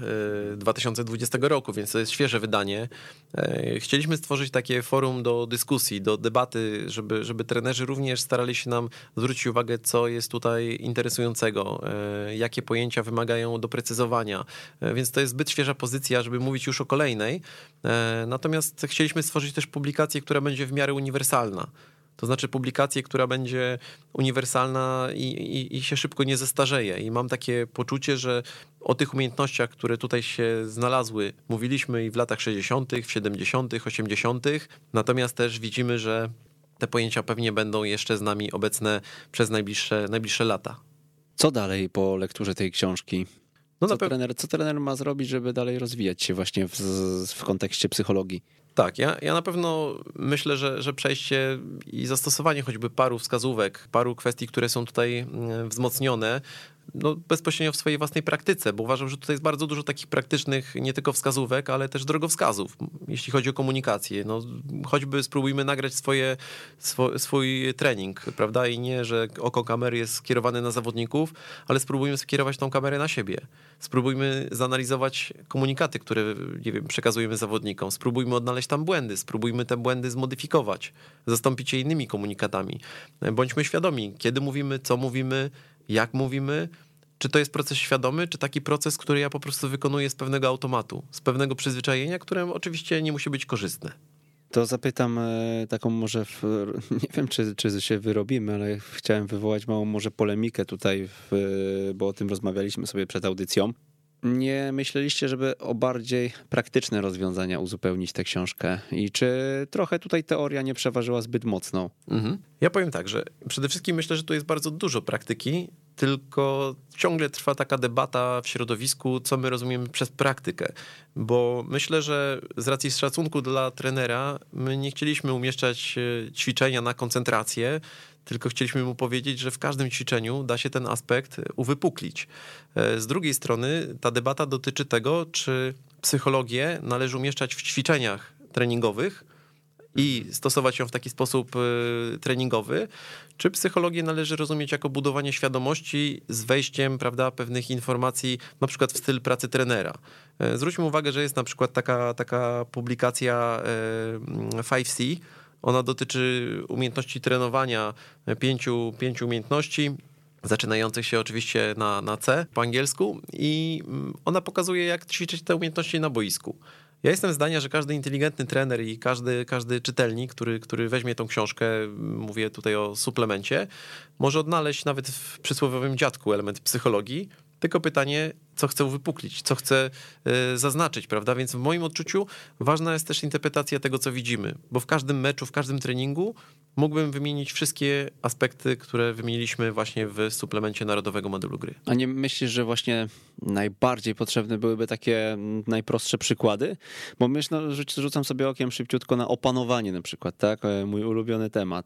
2020 e, roku, więc to jest świeże wydanie. E, chcieliśmy stworzyć takie forum do dyskusji, do debaty, żeby, żeby trenerzy również starali się nam zwrócić uwagę, co jest tutaj interesującego, e, jakie pojęcia wymagają doprecyzowania. Więc to jest zbyt świeża pozycja, żeby mówić już o kolejnej. Natomiast chcieliśmy stworzyć też publikację, która będzie w miarę uniwersalna. To znaczy publikację, która będzie uniwersalna i, i, i, się szybko nie zestarzeje. I mam takie poczucie, że o tych umiejętnościach, które tutaj się znalazły, mówiliśmy i w latach 60., w 70., 80., natomiast też widzimy, że te pojęcia pewnie będą jeszcze z nami obecne przez najbliższe, najbliższe lata. Co dalej po lekturze tej książki? No co, trener, co trener ma zrobić, żeby dalej rozwijać się właśnie w, w kontekście psychologii? Tak, ja, ja na pewno myślę, że, że przejście i zastosowanie choćby paru wskazówek, paru kwestii, które są tutaj mm, wzmocnione, no, bezpośrednio w swojej własnej praktyce, bo uważam, że tutaj jest bardzo dużo takich praktycznych nie tylko wskazówek, ale też drogowskazów, jeśli chodzi o komunikację. No, choćby spróbujmy nagrać swoje, swój, trening, prawda? I nie, że oko kamery jest skierowane na zawodników, ale spróbujmy skierować tą kamerę na siebie. Spróbujmy zanalizować komunikaty, które nie wiem, przekazujemy zawodnikom. Spróbujmy odnaleźć tam błędy, spróbujmy te błędy zmodyfikować, zastąpić je innymi komunikatami. Bądźmy świadomi, kiedy mówimy, co mówimy, jak mówimy, czy to jest proces świadomy, czy taki proces, który ja po prostu wykonuję z pewnego automatu, z pewnego przyzwyczajenia, które oczywiście nie musi być korzystne. To zapytam e, taką może, w, nie wiem czy, czy się wyrobimy, ale chciałem wywołać małą może polemikę tutaj, w, bo o tym rozmawialiśmy sobie przed audycją. Nie myśleliście, żeby o bardziej praktyczne rozwiązania uzupełnić tę książkę? I czy trochę tutaj teoria nie przeważyła zbyt mocno? Mhm. Ja powiem tak, że przede wszystkim myślę, że tu jest bardzo dużo praktyki, tylko ciągle trwa taka debata w środowisku, co my rozumiemy przez praktykę. Bo myślę, że z racji szacunku dla trenera, my nie chcieliśmy umieszczać e, ćwiczenia na koncentrację, tylko chcieliśmy mu powiedzieć, że w każdym ćwiczeniu da się ten aspekt uwypuklić. E, z drugiej strony ta debata dotyczy tego, czy psychologię należy umieszczać w ćwiczeniach treningowych i stosować ją w taki sposób e, treningowy, czy psychologię należy rozumieć jako budowanie świadomości z wejściem prawda, pewnych informacji, na przykład w styl pracy trenera. E, zwróćmy uwagę, że jest na przykład taka, taka publikacja 5C, ona dotyczy umiejętności trenowania pięciu, pięciu umiejętności zaczynających się oczywiście na, na C po angielsku i mm, ona pokazuje, jak ćwiczyć te umiejętności na boisku. Ja jestem zdania, że każdy inteligentny trener i każdy, każdy czytelnik, który, który weźmie tą książkę, mówię tutaj o suplemencie, może odnaleźć nawet w przysłowiowym dziadku element psychologii, tylko pytanie, co chcę wypuklić, co chcę e, zaznaczyć, prawda? Więc w moim odczuciu ważna jest też interpretacja tego, co widzimy, bo w każdym meczu, w każdym treningu mógłbym wymienić wszystkie aspekty, które wymieniliśmy właśnie w suplemencie Narodowego Modelu Gry. A nie myślisz, że właśnie najbardziej potrzebne byłyby takie najprostsze przykłady? Bo myślę, no, rzucam sobie okiem szybciutko na opanowanie na przykład, tak? E, mój ulubiony temat.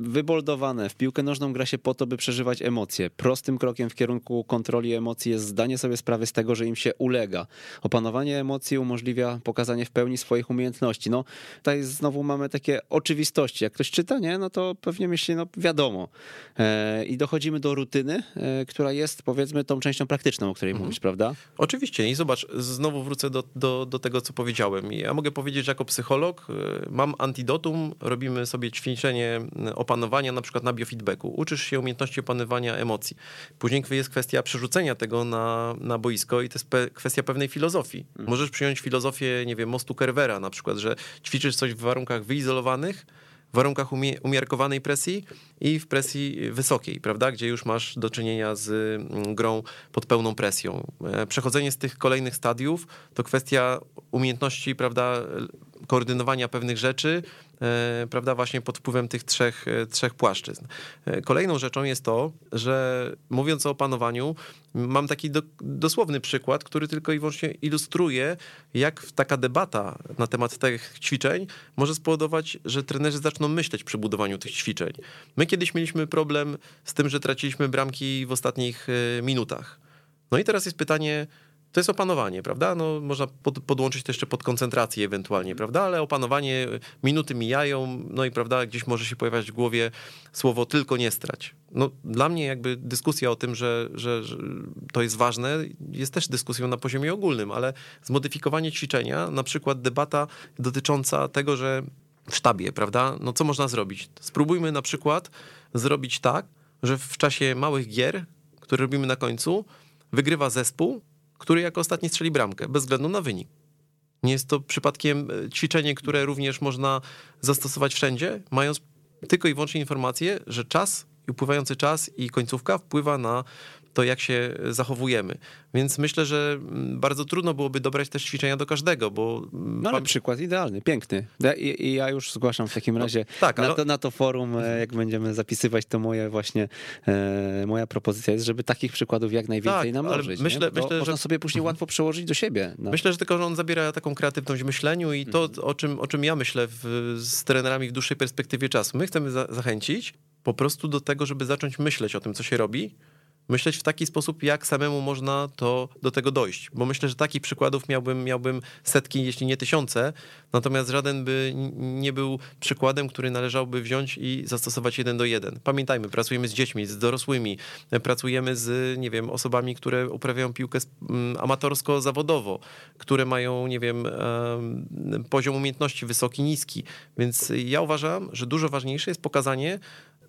Wyboldowane, w piłkę nożną gra się po to, by przeżywać emocje. Prostym krokiem w kierunku kontroli emocji jest zdanie sobie sprawy z tego, że im się ulega. Opanowanie emocji umożliwia pokazanie w pełni swoich umiejętności. No, tutaj znowu mamy takie oczywistości. Jak ktoś czyta, nie, no to pewnie myśli, no wiadomo. E, I dochodzimy do rutyny, e, która jest powiedzmy tą częścią praktyczną, o której mhm. mówisz, prawda? Oczywiście i zobacz, znowu wrócę do, do, do tego, co powiedziałem. Ja mogę powiedzieć, że jako psycholog e, mam antidotum, robimy sobie ćwiczenie opanowania na przykład na biofeedbacku. Uczysz się umiejętności opanowania emocji. Później jest kwestia przerzucenia tego na, na boisko i to jest pe kwestia pewnej filozofii. Mhm. Możesz przyjąć filozofię, nie wiem, mostu Kerwera na przykład, że ćwiczysz coś w warunkach wyizolowanych, w warunkach umiarkowanej presji i w presji wysokiej, prawda, gdzie już masz do czynienia z mm, grą pod pełną presją. E, przechodzenie z tych kolejnych stadiów to kwestia umiejętności, prawda, koordynowania pewnych rzeczy, prawda, właśnie pod wpływem tych trzech, e, trzech płaszczyzn. E, kolejną rzeczą jest to, że mówiąc o opanowaniu, mam taki do, dosłowny przykład, który tylko i wyłącznie ilustruje, jak taka debata na temat tych ćwiczeń może spowodować, że trenerzy zaczną myśleć przy budowaniu tych ćwiczeń. My kiedyś mieliśmy problem z tym, że traciliśmy bramki w ostatnich minutach. No i teraz jest pytanie, to jest opanowanie, prawda? No, można pod, podłączyć to jeszcze pod koncentrację ewentualnie, prawda? Ale opanowanie, minuty mijają, no i prawda, gdzieś może się pojawiać w głowie słowo tylko nie strać. No, dla mnie jakby dyskusja o tym, że, że, że to jest ważne, jest też dyskusją na poziomie ogólnym, ale zmodyfikowanie ćwiczenia, na przykład debata dotycząca tego, że w sztabie, prawda? No co można zrobić? Spróbujmy na przykład zrobić tak, że w czasie małych gier, które robimy na końcu, wygrywa zespół, który jako ostatni strzeli bramkę, bez względu na wynik. Nie jest to przypadkiem e, ćwiczenie, które również można zastosować wszędzie, mając tylko i wyłącznie informację, że czas, upływający czas i końcówka wpływa na to, jak się zachowujemy. Więc myślę, że mm, bardzo trudno byłoby dobrać też ćwiczenia do każdego, bo... Mm, no ale przykład idealny, piękny. I, I, ja już zgłaszam w takim no, razie no, tak, na, ale... to, na to forum, e, jak będziemy zapisywać, to moje właśnie, e, moja propozycja jest, żeby takich przykładów jak najwięcej tak, namnożyć. Myślę, myślę, można że... sobie później łatwo przełożyć do siebie. No. Myślę, że tylko, że on zabiera taką kreatywność w myśleniu i to, mhm. o czym, o czym ja myślę w, z trenerami w dłuższej perspektywie czasu. My chcemy za, zachęcić po prostu do tego, żeby zacząć myśleć o tym, co się robi, myśleć w taki sposób, jak samemu można to do tego dojść. Bo myślę, że takich przykładów miałbym, miałbym setki, jeśli nie tysiące, natomiast żaden by nie był przykładem, który należałby wziąć i zastosować jeden do jeden. Pamiętajmy, pracujemy z dziećmi, z dorosłymi, pracujemy z, nie wiem, osobami, które uprawiają piłkę amatorsko-zawodowo, które mają, nie wiem, poziom umiejętności wysoki, niski. Więc ja uważam, że dużo ważniejsze jest pokazanie,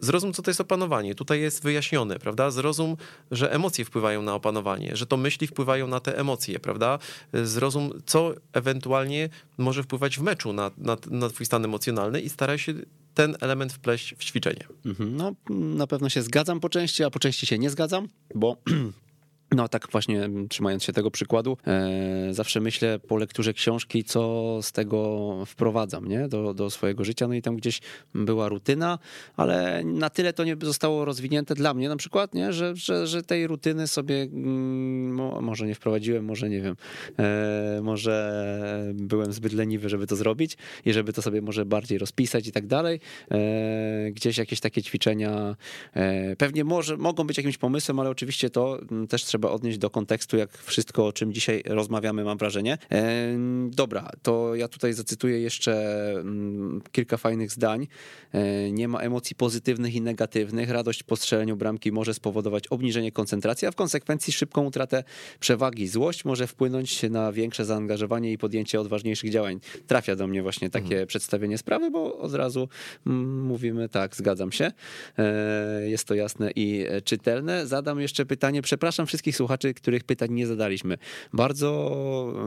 Zrozum, co to jest opanowanie. Tutaj jest wyjaśnione, prawda? Zrozum, że emocje wpływają na opanowanie, że to myśli wpływają na te emocje, prawda? Zrozum, co ewentualnie może wpływać w meczu na, na, na twój stan emocjonalny i staraj się ten element wpleść w ćwiczenie. Mhm. No, na pewno się zgadzam po części, a po części się nie zgadzam, bo No, tak właśnie trzymając się tego przykładu, e, zawsze myślę po lekturze książki, co z tego wprowadzam nie? Do, do swojego życia. No i tam gdzieś była rutyna, ale na tyle to nie zostało rozwinięte dla mnie na przykład, nie? Że, że, że tej rutyny sobie mm, może nie wprowadziłem, może nie wiem, e, może byłem zbyt leniwy, żeby to zrobić i żeby to sobie może bardziej rozpisać i tak dalej. E, gdzieś jakieś takie ćwiczenia e, pewnie może, mogą być jakimś pomysłem, ale oczywiście to mm, też trzeba trzeba odnieść do kontekstu, jak wszystko, o czym dzisiaj rozmawiamy, mam wrażenie. Dobra, to ja tutaj zacytuję jeszcze mm, kilka fajnych zdań. E, nie ma emocji pozytywnych i negatywnych. Radość po strzeleniu bramki może spowodować obniżenie koncentracji, a w konsekwencji szybką utratę przewagi. Złość może wpłynąć na większe zaangażowanie i podjęcie odważniejszych działań. Trafia do mnie właśnie takie mhm. przedstawienie sprawy, bo od razu mm, mówimy tak, zgadzam się. E, jest to jasne i czytelne. Zadam jeszcze pytanie. Przepraszam wszystkich wszystkich słuchaczy, których pytań nie zadaliśmy. Bardzo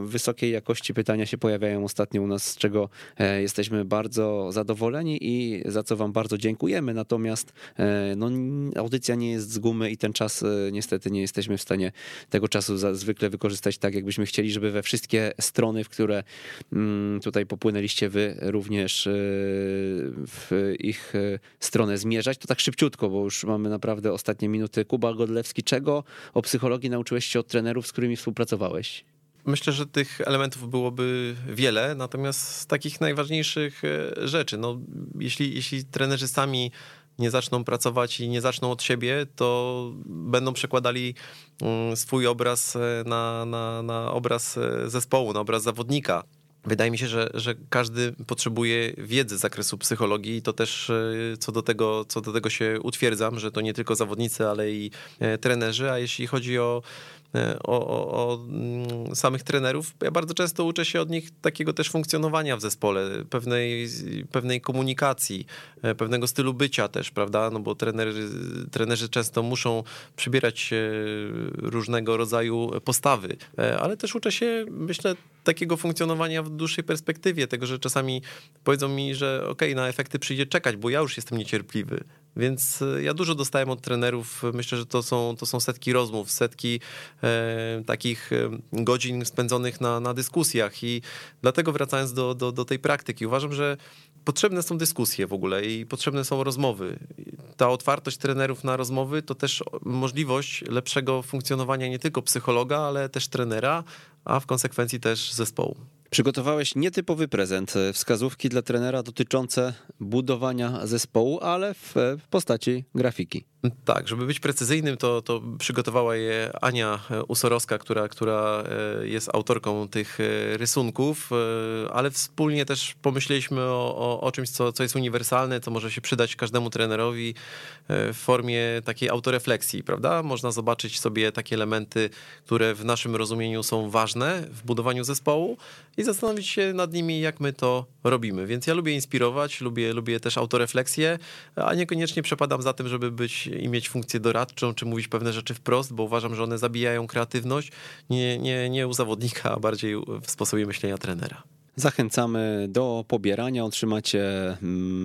wysokiej jakości pytania się pojawiają ostatnio u nas, z czego e, jesteśmy bardzo zadowoleni i za co wam bardzo dziękujemy. Natomiast e, no, audycja nie jest z gumy i ten czas e, niestety nie jesteśmy w stanie tego czasu zwykle wykorzystać tak, jakbyśmy chcieli, żeby we wszystkie strony, w które mm, tutaj popłynęliście wy również w ich stronę zmierzać, to tak szybciutko, bo już mamy naprawdę ostatnie minuty. Kuba Godlewski, czego o psychologii psychologii nauczyłeś się od trenerów, z którymi współpracowałeś? Myślę, że tych elementów byłoby wiele, natomiast z takich najważniejszych e, rzeczy, no, jeśli, jeśli trenerzy sami nie zaczną pracować i nie zaczną od siebie, to będą przekładali mm, swój obraz e, na, na, na obraz e, zespołu, na obraz zawodnika. Wydaje mi się, że, że każdy potrzebuje wiedzy z zakresu psychologii i to też co do, tego, co do tego się utwierdzam, że to nie tylko zawodnicy, ale i trenerzy, a jeśli chodzi o E, o, o, o, mm, samych trenerów. Ja bardzo często uczę się od nich takiego też funkcjonowania w zespole, pewnej, pewnej komunikacji, e, pewnego stylu bycia też, prawda? No bo trenerzy, trenerzy często muszą przybierać różnego rodzaju postawy, e, ale też uczę się, myślę, takiego funkcjonowania w dłuższej perspektywie, tego, że czasami powiedzą mi, że okej, okay, na efekty przyjdzie czekać, bo ja już jestem niecierpliwy. Więc e, ja dużo dostałem od trenerów. Myślę, że to są, to są setki rozmów, setki e, takich e, godzin spędzonych na, na dyskusjach. I dlatego wracając do, do, do tej praktyki, uważam, że potrzebne są dyskusje w ogóle i potrzebne są rozmowy. Ta otwartość trenerów na rozmowy to też możliwość lepszego funkcjonowania nie tylko psychologa, ale też trenera, a w konsekwencji też zespołu. Przygotowałeś nietypowy prezent, e, wskazówki dla trenera dotyczące budowania zespołu, ale w postaci grafiki. Tak, żeby być precyzyjnym, to, to przygotowała je Ania Usorowska, która, która e, jest autorką tych e, rysunków, ale wspólnie też pomyśleliśmy o, o, o czymś, co, co jest uniwersalne, co może się przydać każdemu trenerowi w formie takiej autorefleksji, prawda? Można zobaczyć sobie takie elementy, które w naszym rozumieniu są ważne w budowaniu zespołu i zastanowić się nad nimi, jak my to robimy. Więc ja lubię inspirować, lubię, lubię też autorefleksję, a niekoniecznie przepadam za tym, żeby być i mieć funkcję doradczą, czy mówić pewne rzeczy wprost, bo uważam, że one zabijają kreatywność nie, nie, nie u zawodnika, a bardziej w sposobie myślenia trenera. Zachęcamy do pobierania. Otrzymacie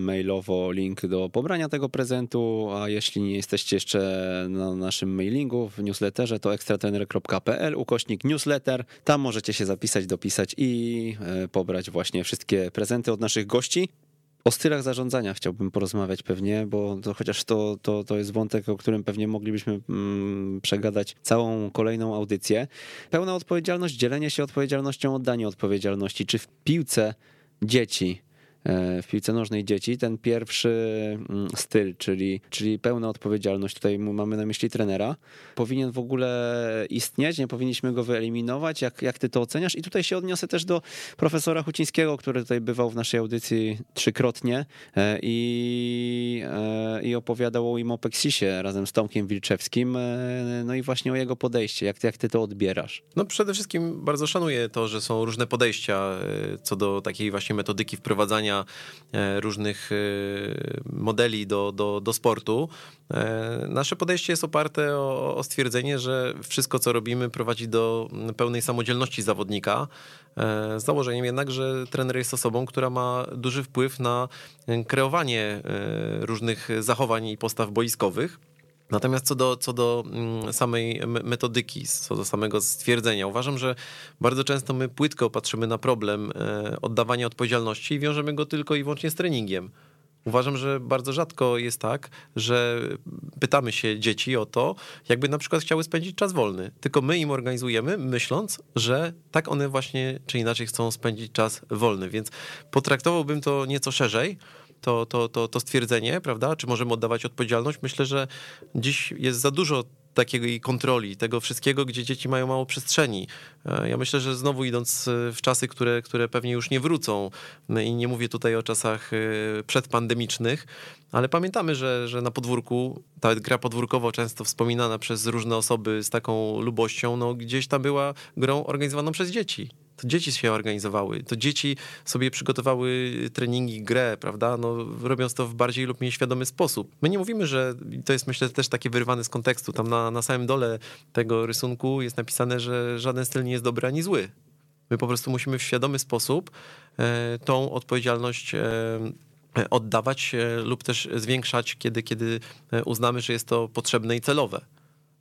mailowo link do pobrania tego prezentu, a jeśli nie jesteście jeszcze na naszym mailingu w newsletterze, to ekstratener.pl ukośnik newsletter. Tam możecie się zapisać, dopisać i e, pobrać właśnie wszystkie prezenty od naszych gości. O stylach zarządzania chciałbym porozmawiać pewnie, bo to, chociaż to, to, to jest wątek, o którym pewnie moglibyśmy mm, przegadać całą kolejną audycję. Pełna odpowiedzialność, dzielenie się odpowiedzialnością, oddanie odpowiedzialności. Czy w piłce dzieci w piłce nożnej dzieci. Ten pierwszy mm, styl, czyli, czyli pełna odpowiedzialność, tutaj mamy na myśli trenera, powinien w ogóle istnieć, nie powinniśmy go wyeliminować. Jak, jak ty to oceniasz? I tutaj się odniosę też do profesora Hucińskiego, który tutaj bywał w naszej audycji trzykrotnie e, i, e, i opowiadał o Imopexisie razem z Tomkiem Wilczewskim, e, no i właśnie o jego podejście. Jak, jak ty to odbierasz? No przede wszystkim bardzo szanuję to, że są różne podejścia co do takiej właśnie metodyki wprowadzania różnych modeli do, do, do sportu. Nasze podejście jest oparte o, o stwierdzenie, że wszystko, co robimy, prowadzi do pełnej samodzielności zawodnika. Z założeniem jednak, że trener jest osobą, która ma duży wpływ na kreowanie e, różnych zachowań i postaw boiskowych. Natomiast co do, co do mm, samej metodyki, co do samego stwierdzenia, uważam, że bardzo często my płytko patrzymy na problem e, oddawania odpowiedzialności i wiążemy go tylko i wyłącznie z treningiem. Uważam, że bardzo rzadko jest tak, że pytamy się dzieci o to, jakby na przykład chciały spędzić czas wolny. Tylko my im organizujemy, myśląc, że tak one właśnie czy inaczej chcą spędzić czas wolny. Więc potraktowałbym to nieco szerzej to, to, to, to stwierdzenie, prawda? Czy możemy oddawać odpowiedzialność? Myślę, że dziś jest za dużo takiej kontroli, tego wszystkiego, gdzie dzieci mają mało przestrzeni. E, ja myślę, że znowu idąc e, w czasy, które, które pewnie już nie wrócą, no i nie mówię tutaj o czasach e, przedpandemicznych, ale pamiętamy, że, że na podwórku, ta gra podwórkowo często wspominana przez różne osoby z taką lubością, no gdzieś tam była grą organizowaną przez dzieci to dzieci się organizowały, to dzieci sobie przygotowały treningi, grę, prawda, no, robiąc to w bardziej lub mniej świadomy sposób. My nie mówimy, że to jest myślę też takie wyrwane z kontekstu. Tam na, na samym dole tego rysunku jest napisane, że żaden styl nie jest dobry ani zły. My po prostu musimy w świadomy sposób e, tą odpowiedzialność e, oddawać e, lub też zwiększać, kiedy, kiedy uznamy, że jest to potrzebne i celowe.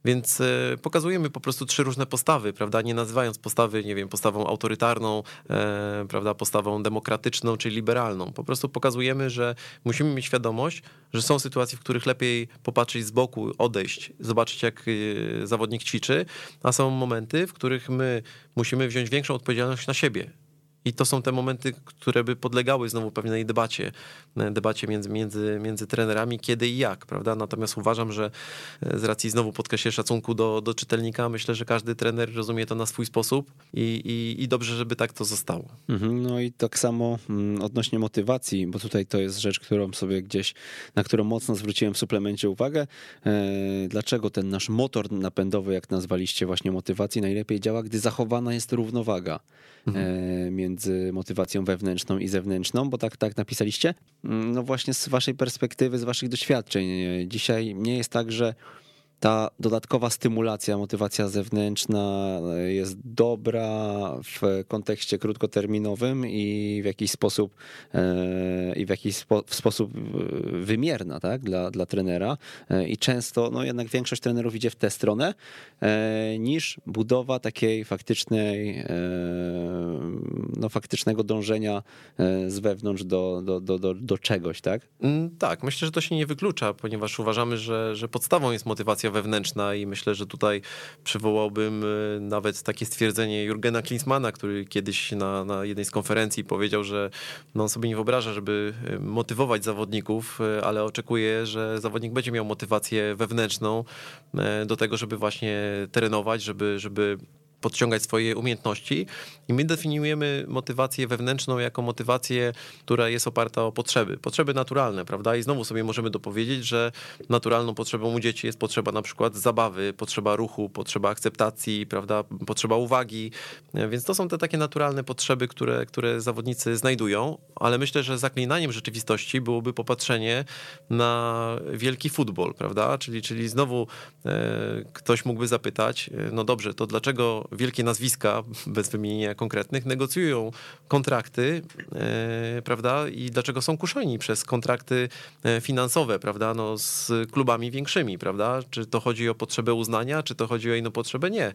Więc e, pokazujemy po prostu trzy różne postawy, prawda? Nie nazywając postawy, nie wiem, postawą autorytarną, e, prawda, postawą demokratyczną czy liberalną. Po prostu pokazujemy, że musimy mieć świadomość, że są sytuacje, w których lepiej popatrzeć z boku, odejść, zobaczyć jak e, zawodnik ćwiczy, a są momenty, w których my musimy wziąć większą odpowiedzialność na siebie i to są te momenty, które by podlegały znowu pewnej debacie, e, debacie między, między, między trenerami, kiedy i jak, prawda? Natomiast uważam, że e, z racji znowu podkreślę szacunku do, do czytelnika, myślę, że każdy trener rozumie to na swój sposób i, i, i dobrze, żeby tak to zostało. Mhm, no i tak samo mm, odnośnie motywacji, bo tutaj to jest rzecz, którą sobie gdzieś, na którą mocno zwróciłem w suplemencie uwagę. E, dlaczego ten nasz motor napędowy, jak nazwaliście właśnie motywacji, najlepiej działa, gdy zachowana jest równowaga mhm. między między motywacją wewnętrzną i zewnętrzną, bo tak, tak napisaliście. Mm, no właśnie z waszej perspektywy, z waszych doświadczeń. Dzisiaj nie jest tak, że ta dodatkowa stymulacja, motywacja zewnętrzna jest dobra w kontekście krótkoterminowym i w jakiś sposób e, i w jakiś spo, w sposób wymierna tak, dla, dla trenera. E, I często no jednak większość trenerów idzie w tę stronę e, niż budowa takiej faktycznej, no faktycznego dążenia z wewnątrz do, do, do, do, do czegoś, tak? Mm, tak, myślę, że to się nie wyklucza, ponieważ uważamy, że, że podstawą jest motywacja wewnętrzna i myślę, że tutaj przywołałbym e, nawet takie stwierdzenie Jurgena Klinsmana, który kiedyś na, na jednej z konferencji powiedział, że no on sobie nie wyobraża, żeby e, motywować zawodników, e, ale oczekuje, że zawodnik będzie miał motywację wewnętrzną do tego, żeby właśnie trenować, żeby, żeby podciągać swoje umiejętności i my definiujemy motywację wewnętrzną jako motywację, która jest oparta o potrzeby, potrzeby naturalne, prawda? I znowu sobie możemy dopowiedzieć, że naturalną potrzebą u dzieci jest potrzeba na przykład zabawy, potrzeba ruchu, potrzeba akceptacji, prawda? Potrzeba uwagi, więc to są te takie naturalne potrzeby, które, które zawodnicy znajdują, ale myślę, że zaklinaniem rzeczywistości byłoby popatrzenie na wielki futbol, prawda? Czyli, czyli znowu e, ktoś mógłby zapytać, e, no dobrze, to dlaczego wielkie nazwiska, bez wymienienia konkretnych, negocjują kontrakty, e, prawda, i dlaczego są kuszeni przez kontrakty e, finansowe, prawda, no, z klubami większymi, prawda, czy to chodzi o potrzebę uznania, czy to chodzi o inną potrzebę, nie.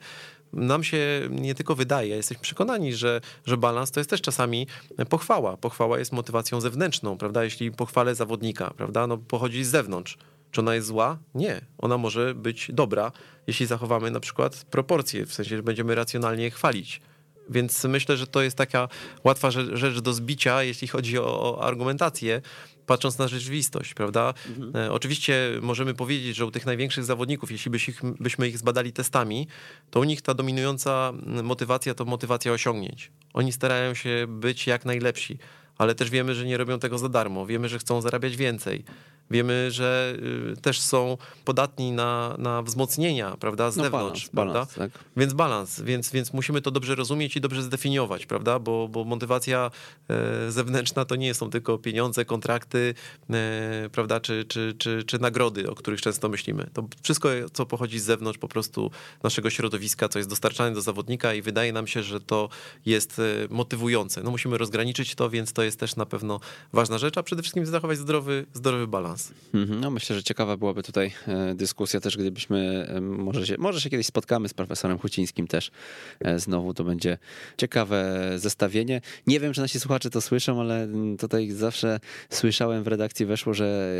Nam się nie tylko wydaje, jesteśmy przekonani, że, że balans to jest też czasami pochwała. Pochwała jest motywacją zewnętrzną, prawda, jeśli pochwalę zawodnika, prawda, no, pochodzi z zewnątrz, czy ona jest zła? Nie. Ona może być dobra, jeśli zachowamy na przykład proporcje, w sensie, że będziemy racjonalnie chwalić. Więc myślę, że to jest taka łatwa rzecz do zbicia, jeśli chodzi o argumentację, patrząc na rzeczywistość, prawda? Mhm. Oczywiście możemy powiedzieć, że u tych największych zawodników, jeśli byśmy ich zbadali testami, to u nich ta dominująca motywacja to motywacja osiągnięć. Oni starają się być jak najlepsi, ale też wiemy, że nie robią tego za darmo. Wiemy, że chcą zarabiać więcej. Wiemy, że y, też są podatni na, na wzmocnienia, prawda, z no zewnątrz, balans, prawda? Balans, tak. Więc balans, więc, więc musimy to dobrze rozumieć i dobrze zdefiniować, prawda? Bo, bo motywacja e, zewnętrzna to nie są tylko pieniądze, kontrakty, e, prawda, czy, czy, czy, czy nagrody, o których często myślimy. To wszystko, co pochodzi z zewnątrz po prostu naszego środowiska, co jest dostarczane do zawodnika i wydaje nam się, że to jest e, motywujące. No musimy rozgraniczyć to, więc to jest też na pewno ważna rzecz, a przede wszystkim zachować zdrowy, zdrowy balans. Mhm, no myślę, że ciekawa byłaby tutaj e, dyskusja też, gdybyśmy, e, może się, może się kiedyś spotkamy z profesorem Hucińskim też e, znowu, to będzie ciekawe zestawienie. Nie wiem, czy nasi słuchacze to słyszą, ale tutaj zawsze słyszałem w redakcji weszło, że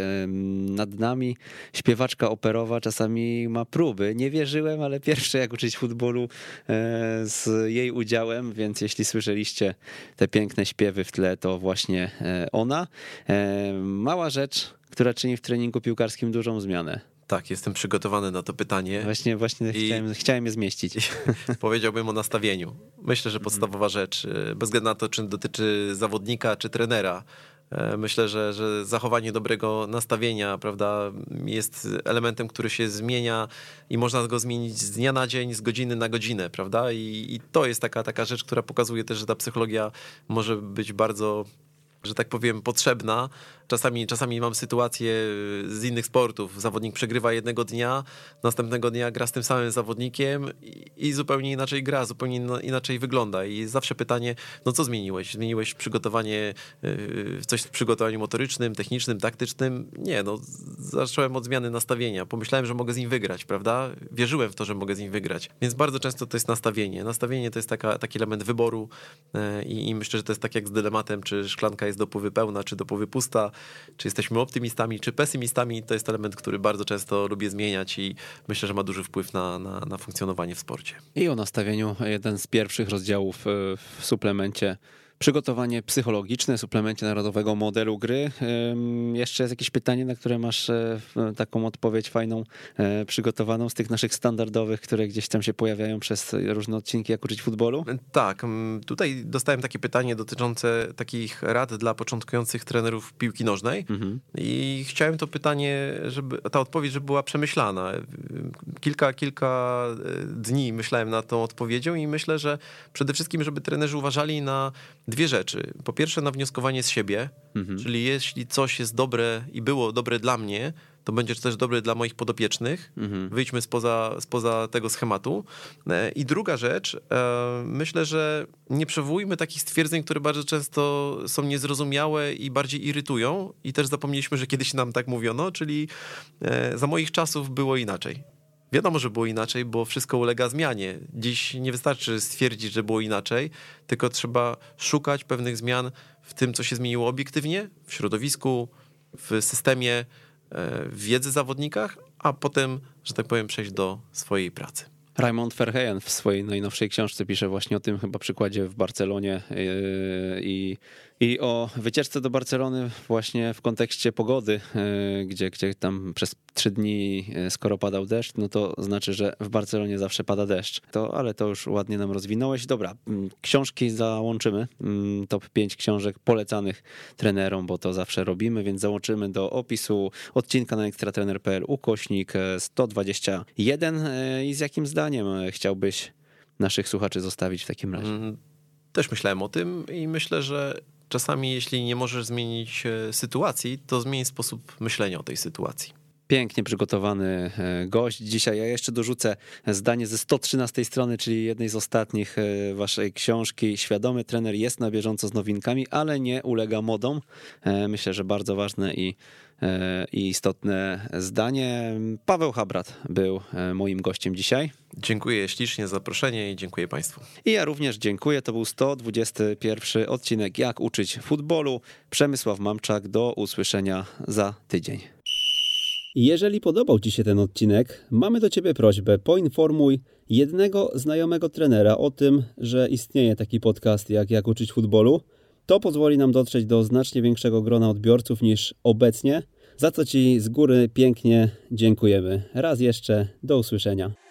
nad nami śpiewaczka operowa czasami ma próby. Nie wierzyłem, ale pierwsze jak uczyć futbolu z jej udziałem, więc jeśli słyszeliście te piękne śpiewy w tle, to właśnie ona. Mała rzecz, która czyni w treningu piłkarskim dużą zmianę. Tak, jestem przygotowany na to pytanie. Właśnie, właśnie I... chciałem, chciałem je zmieścić. Powiedziałbym o nastawieniu. Myślę, że podstawowa rzecz, y, bez względu na to, czy dotyczy zawodnika, czy trenera, y, Myślę, że, że zachowanie dobrego nastawienia, prawda, jest elementem, który się zmienia i można go zmienić z dnia na dzień, z godziny na godzinę, prawda? I, i to jest taka, taka rzecz, która pokazuje też, że ta psychologia może być bardzo że tak powiem, potrzebna. Czasami, czasami mam sytuacje z innych sportów. Zawodnik przegrywa jednego dnia, następnego dnia gra z tym samym zawodnikiem i, i zupełnie inaczej gra, zupełnie inaczej wygląda. I zawsze pytanie, no co zmieniłeś? Zmieniłeś przygotowanie, yy, coś w przygotowaniu motorycznym, technicznym, taktycznym? Nie, no zacząłem od zmiany nastawienia. Pomyślałem, że mogę z nim wygrać, prawda? Wierzyłem w to, że mogę z nim wygrać. Więc bardzo często to jest nastawienie. Nastawienie to jest taka, taki element wyboru yy, i myślę, że to jest tak jak z dylematem, czy szklanka jest do połowy pełna, czy do połowy pusta, czy jesteśmy optymistami, czy pesymistami, to jest element, który bardzo często lubię zmieniać i myślę, że ma duży wpływ na, na, na funkcjonowanie w sporcie. I o nastawieniu jeden z pierwszych rozdziałów e, w suplemencie przygotowanie psychologiczne, suplemencie narodowego modelu gry. Jeszcze jest jakieś pytanie, na które masz e, taką odpowiedź fajną e, przygotowaną z tych naszych standardowych, które gdzieś tam się pojawiają przez różne odcinki, jak uczyć futbolu? Tak, tutaj dostałem takie pytanie dotyczące takich rad dla początkujących trenerów piłki nożnej mhm. i chciałem to pytanie, żeby ta odpowiedź żeby była przemyślana. Kilka, kilka e, dni myślałem nad tą odpowiedzią i myślę, że przede wszystkim, żeby trenerzy uważali na dwie rzeczy. Po pierwsze, na wnioskowanie z siebie, mhm. czyli jeśli coś jest dobre i było dobre dla mnie, to będzie też dobre dla moich podopiecznych. Mhm. Wyjdźmy spoza, spoza tego schematu. E, I druga rzecz, e, myślę, że nie przywołujmy takich stwierdzeń, które bardzo często są niezrozumiałe i bardziej irytują. I też zapomnieliśmy, że kiedyś nam tak mówiono, czyli e, za moich czasów było inaczej. Wiadomo, że było inaczej, bo wszystko ulega zmianie. Dziś nie wystarczy stwierdzić, że było inaczej, tylko trzeba szukać pewnych zmian w tym, co się zmieniło obiektywnie, w środowisku, w systemie, e, w wiedzy zawodnikach, a potem, że tak powiem, przejść do swojej pracy. Raymond Verheyen w swojej najnowszej książce pisze właśnie o tym chyba przykładzie w Barcelonie e, i i o wycieczce do Barcelony właśnie w kontekście pogody, e, gdzie, gdzie tam przez trzy dni, e, skoro padał deszcz, no to znaczy, że w Barcelonie zawsze pada deszcz. To, ale to już ładnie nam rozwinąłeś. Dobra, mm, książki załączymy. Mm, top 5 książek polecanych trenerom, bo to zawsze robimy, więc załączymy do opisu odcinka na ekstratrener.pl ukośnik 121 e, i z jakim zdaniem chciałbyś naszych słuchaczy zostawić w takim razie? Mm, też myślałem o tym i myślę, że czasami jeśli nie możesz zmienić e, sytuacji, to zmień sposób myślenia o tej sytuacji. Pięknie przygotowany e, gość. Dzisiaj ja jeszcze dorzucę zdanie ze 113 strony, czyli jednej z ostatnich e, waszej książki. Świadomy trener jest na bieżąco z nowinkami, ale nie ulega modom. Myślę, że bardzo ważne i E, i istotne zdanie. Paweł Habrat był e, moim gościem dzisiaj. Dziękuję ślicznie za zaproszenie i dziękuję Państwu. I ja również dziękuję. To był 121 odcinek Jak uczyć futbolu. Przemysław Mamczak. Do usłyszenia za tydzień. Jeżeli podobał Ci się ten odcinek, mamy do Ciebie prośbę: poinformuj jednego znajomego trenera o tym, że istnieje taki podcast jak Jak uczyć futbolu. To pozwoli nam dotrzeć do znacznie większego grona odbiorców niż obecnie, za co Ci z góry pięknie dziękujemy. Raz jeszcze, do usłyszenia.